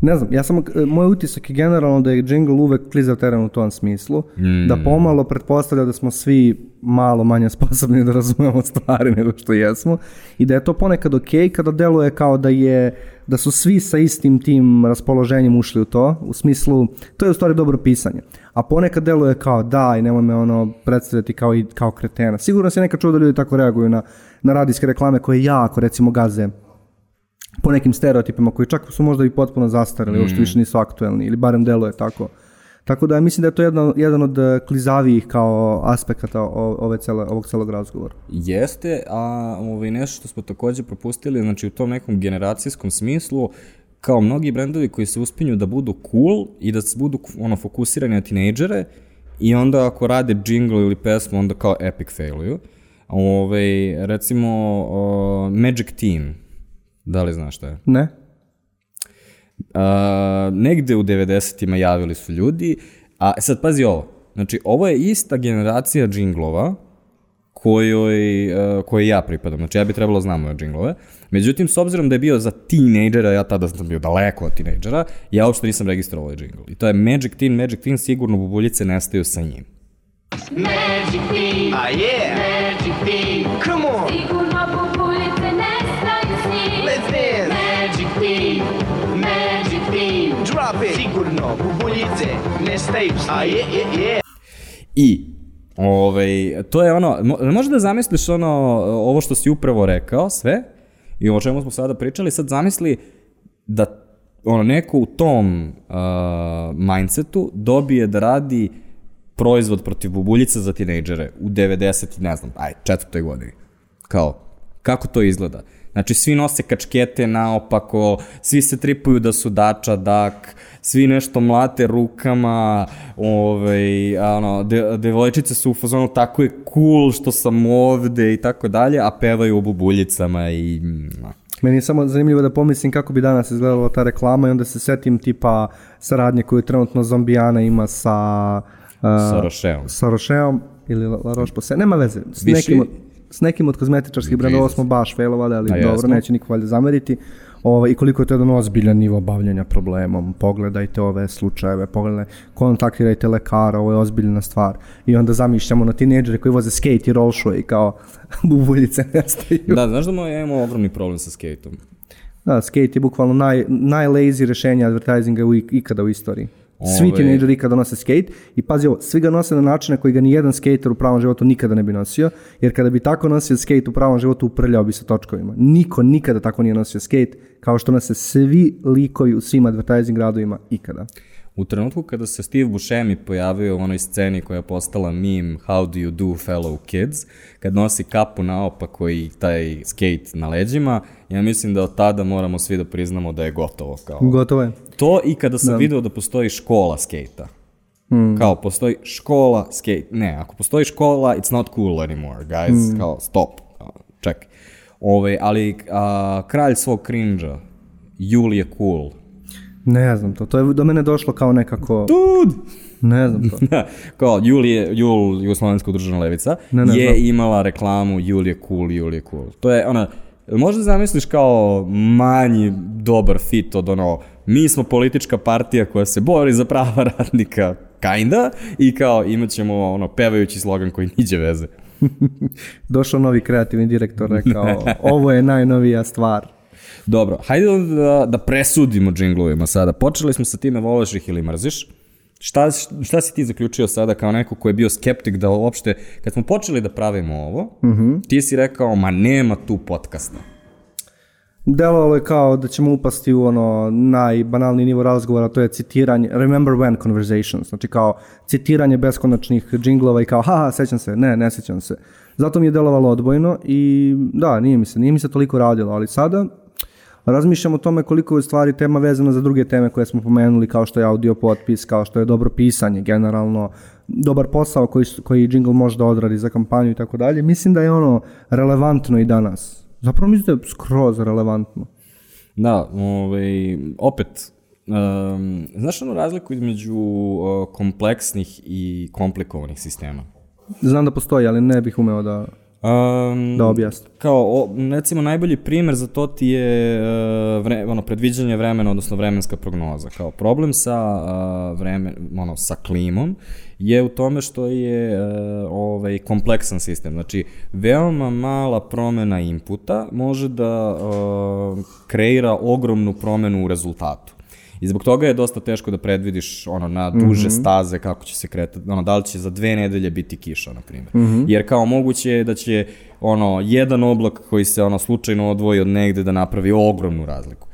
Ne znam, ja samo, e, moj utisak je generalno da je jingle uvek klizav teren u tom smislu, Mm. da pomalo pretpostavlja da smo svi malo manje sposobni da razumemo stvari nego što jesmo i da je to ponekad ok kada deluje kao da je da su svi sa istim tim raspoloženjem ušli u to, u smislu, to je u stvari dobro pisanje, a ponekad deluje kao daj, nemoj me ono predstavljati kao, i, kao kretena. Sigurno se nekad čuo da ljudi tako reaguju na, na radijske reklame koje jako recimo gaze po nekim stereotipima koji čak su možda i potpuno zastarili, mm. uopšte više nisu aktuelni ili barem deluje tako. Tako da mislim da je to jedan, jedan od eh, klizavijih kao aspekata ove cele, ovog celog razgovora. Jeste, a ovaj, nešto što smo takođe propustili, znači u tom nekom generacijskom smislu, kao mnogi brendovi koji se uspinju da budu cool i da s- budu ono, fokusirani na tinejdžere i onda ako rade jingle ili pesmu, onda kao epic failuju. Ove, recimo uh, Magic Teen, da li znaš šta je? Ne? A, negde u 90-ima javili su ljudi, a sad pazi ovo, znači ovo je ista generacija džinglova kojoj, uh, kojoj ja pripadam, znači ja bi trebalo znam ove džinglove, međutim s obzirom da je bio za tinejdžera, ja tada sam bio daleko od tinejdžera, ja uopšte nisam registrovao ovaj džingl. I to je Magic Teen, Magic Teen, sigurno bubuljice nestaju sa njim. Magic Bean. Ah, yeah. Magic Bean. Come bubuljice nestaju s njim. Ah, yeah, yeah, yeah. I ovaj, to je ono, mo- možeš da zamisliš ono, ovo što si upravo rekao, sve, i o čemu smo sada pričali, sad zamisli da ono, neko u tom uh, mindsetu dobije da radi proizvod protiv bubuljica za tinejdžere u 90, ne znam, aj, četvrtoj godini. Kao, kako to izgleda? Znači, svi nose kačkete naopako, svi se tripuju da su dača, dak, svi nešto mlate rukama, ovaj, a ono, de, devojčice su u fazonu tako je cool što sam ovde i tako dalje, a pevaju o bubuljicama i... mm, Meni je samo zanimljivo da pomislim kako bi danas izgledala ta reklama i onda se setim tipa saradnje koju trenutno Zombijana ima sa... Uh, Sa Rocheom ili La Roche-Posay. Nema veze. S Više- nekim, s nekim od kozmetičarskih brendova smo baš failovali, ali A dobro, jesmo. neće niko valjda zameriti. Ovo, I koliko je to jedan ozbiljan nivo bavljanja problemom. Pogledajte ove slučajeve, pogledajte, kontaktirajte lekara, ovo je ozbiljna stvar. I onda zamišljamo na tineđere koji voze skate i roll show i kao [laughs] bubuljice nestaju. Da, znaš da moj, ja imam ogromni problem sa skateom. Da, skate je bukvalno naj, najlazy rešenje advertisinga u, ikada u istoriji. Svi Ove- tinejdžeri ikada nose skate i pazi ovo, svi ga nose na način na koji ga ni jedan skater u pravom životu nikada ne bi nosio, jer kada bi tako nosio skate u pravom životu uprljao bi se točkovima. Niko nikada tako nije nosio skate kao što nose svi likovi u svim advertising radovima ikada. U trenutku kada se Steve Buscemi pojavio u onoj sceni koja je postala meme How do you do fellow kids, kad nosi kapu naopako i taj skate na leđima, ja mislim da od tada moramo svi da priznamo da je gotovo. Kao. Gotovo je. To i kada sam Da. video da postoji škola skejta. Mm. Kao, postoji škola skate. Ne, ako postoji škola, it's not cool anymore, guys. Mm. Kao, stop. Kao, čekaj. Ove, ali a, kralj svog cringe-a, Jul je cool. Ne znam to, to je do mene došlo kao nekako... Dude! Ne znam to. [laughs] kao, Jul je, Jul, Jugoslovenska udružena levica, Ne, ne, je znam. imala reklamu Jul je cool, Jul je cool. To je, ona, možda zamisliš kao manji dobar fit od ono, mi smo politička partija koja se bori za prava [laughs] radnika, kinda, i kao imat ćemo ono, pevajući slogan koji niđe veze. [laughs] Došao novi kreativni direktor, rekao, ovo je najnovija stvar. Dobro, hajde onda da, da presudimo džinglovima sada. Počeli smo sa time voliš ih ili mrziš. Šta, šta si ti zaključio sada kao neko ko je bio skeptik da uopšte, kad smo počeli da pravimo ovo, Mhm. ti si rekao, ma nema tu podcasta. Delovalo je kao da ćemo upasti u ono najbanalniji nivo razgovora, to je citiranje, remember when conversations, znači kao citiranje beskonačnih džinglova i kao haha, sećam se, ne, ne sećam se. Zato mi je delovalo odbojno i da, nije mi se, nije mi se toliko radilo, ali sada razmišljam o tome koliko je stvari tema vezana za druge teme koje smo pomenuli, kao što je audio potpis, kao što je dobro pisanje generalno, dobar posao koji, koji jingle može da odradi za kampanju i tako dalje. Mislim da je ono relevantno i danas. Zapravo mislim da je skroz relevantno. Da, ovaj, opet, um, znaš onu razliku između kompleksnih i komplikovanih sistema? Znam da postoji, ali ne bih umeo da, Um, da objasnim. Kao, o, recimo, najbolji primer za to ti je uh, vre, ono, predviđanje vremena, odnosno vremenska prognoza. Kao problem sa, uh, vreme, ono, sa klimom je u tome što je uh, ovaj, kompleksan sistem. Znači, veoma mala promena inputa može da uh, kreira ogromnu promenu u rezultatu. I zbog toga je dosta teško da predvidiš ono na duže Mhm. staze kako će se kretati, ono da li će za dve nedelje biti kiša na primjer. Mhm. Jer kao moguće je da će ono jedan oblak koji se ono slučajno odvoji od negde da napravi ogromnu razliku.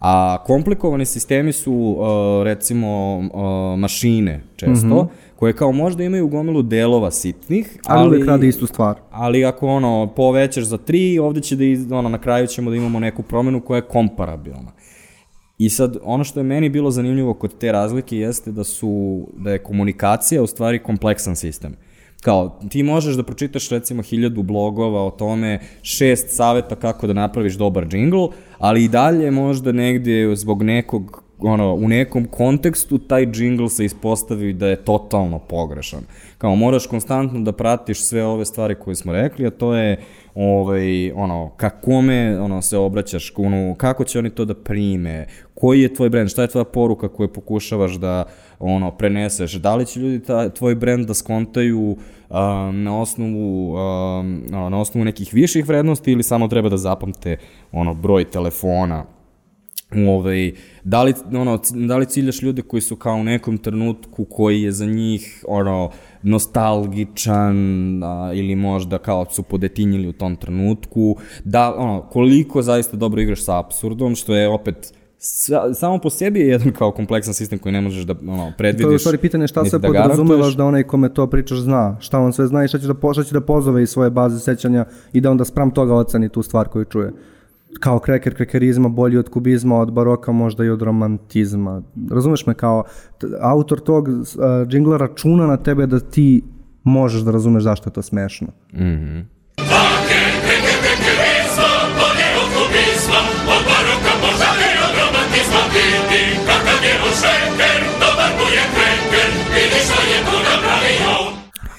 A komplikovani sistemi su uh, recimo uh, mašine često, Mhm. koje kao možda imaju gomilu delova sitnih, Ali, ali, radi istu stvar. ali ako ono povećaš za tri, ovde će da iz, ono, na kraju ćemo da imamo neku promenu koja je komparabilna. I sad, ono što je meni bilo zanimljivo kod te razlike jeste da su, da je komunikacija u stvari kompleksan sistem. Kao, ti možeš da pročitaš recimo hiljadu blogova o tome, šest saveta kako da napraviš dobar džingl, ali i dalje možda negdje zbog nekog ono, u nekom kontekstu taj džingl se ispostavi da je totalno pogrešan. Kao, moraš konstantno da pratiš sve ove stvari koje smo rekli, a to je ovaj, ono, kakome ono, se obraćaš, ono, kako će oni to da prime, koji je tvoj brand, šta je tvoja poruka koju pokušavaš da ono, preneseš, da li će ljudi ta, tvoj brand da skontaju um, na osnovu ono, na osnovu nekih viših vrednosti ili samo treba da zapamte ono broj telefona ovaj, da, li, ono, da li ciljaš ljude koji su kao u nekom trenutku koji je za njih ono, nostalgičan a, ili možda kao su podetinjili u tom trenutku, da, ono, koliko zaista dobro igraš sa absurdom, što je opet sa, samo po sebi je jedan kao kompleksan sistem koji ne možeš da ono, predvidiš. To je u stvari pitanje šta se da podrazumevaš da onaj kome to pričaš zna, šta on sve zna i šta će da, šta će da pozove iz svoje baze sećanja i da onda spram toga oceni tu stvar koju čuje. Kao kreker krekerizma bolji od kubizma, od baroka, možda i od romantizma. Razumeš me kao autor tog uh, džingla računa na tebe da ti možeš da razumeš zašto je to smešno. Mhm.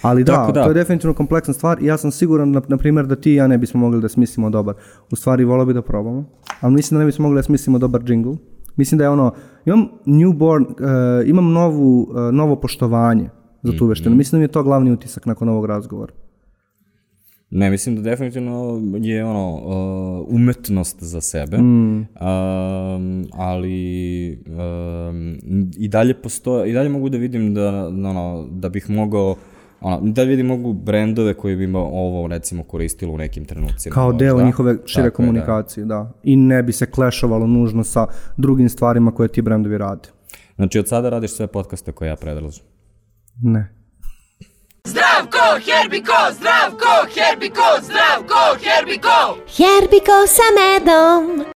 Ali da, Tako da. to je definitivno kompleksna stvar i ja sam siguran, na, na primjer, da ti i ja ne bismo mogli da smislimo dobar. U stvari, volio bi da probamo, ali mislim da ne bismo mogli da smislimo dobar jingle. Mislim da je ono, imam newborn, uh, imam novu, uh, novo poštovanje za tu veštinu. Mislim da mi je to glavni utisak nakon ovog razgovora. Ne, mislim da definitivno je ono uh, umetnost za sebe. Mm. Um, ali um, i dalje postoje i dalje mogu da vidim da ono da bih mogao Ono, da vidim mogu brendove koji bi imao ovo recimo koristilo u nekim trenucima. Kao deo da? njihove šire Tako komunikacije, je, da. da. I ne bi se klešovalo nužno sa drugim stvarima koje ti brendovi rade. Znači od sada radiš sve podcaste koje ja predlažem? Ne. Zdravko, Herbiko, Zdravko, Herbiko, Zdravko, Herbiko! Herbiko sa medom!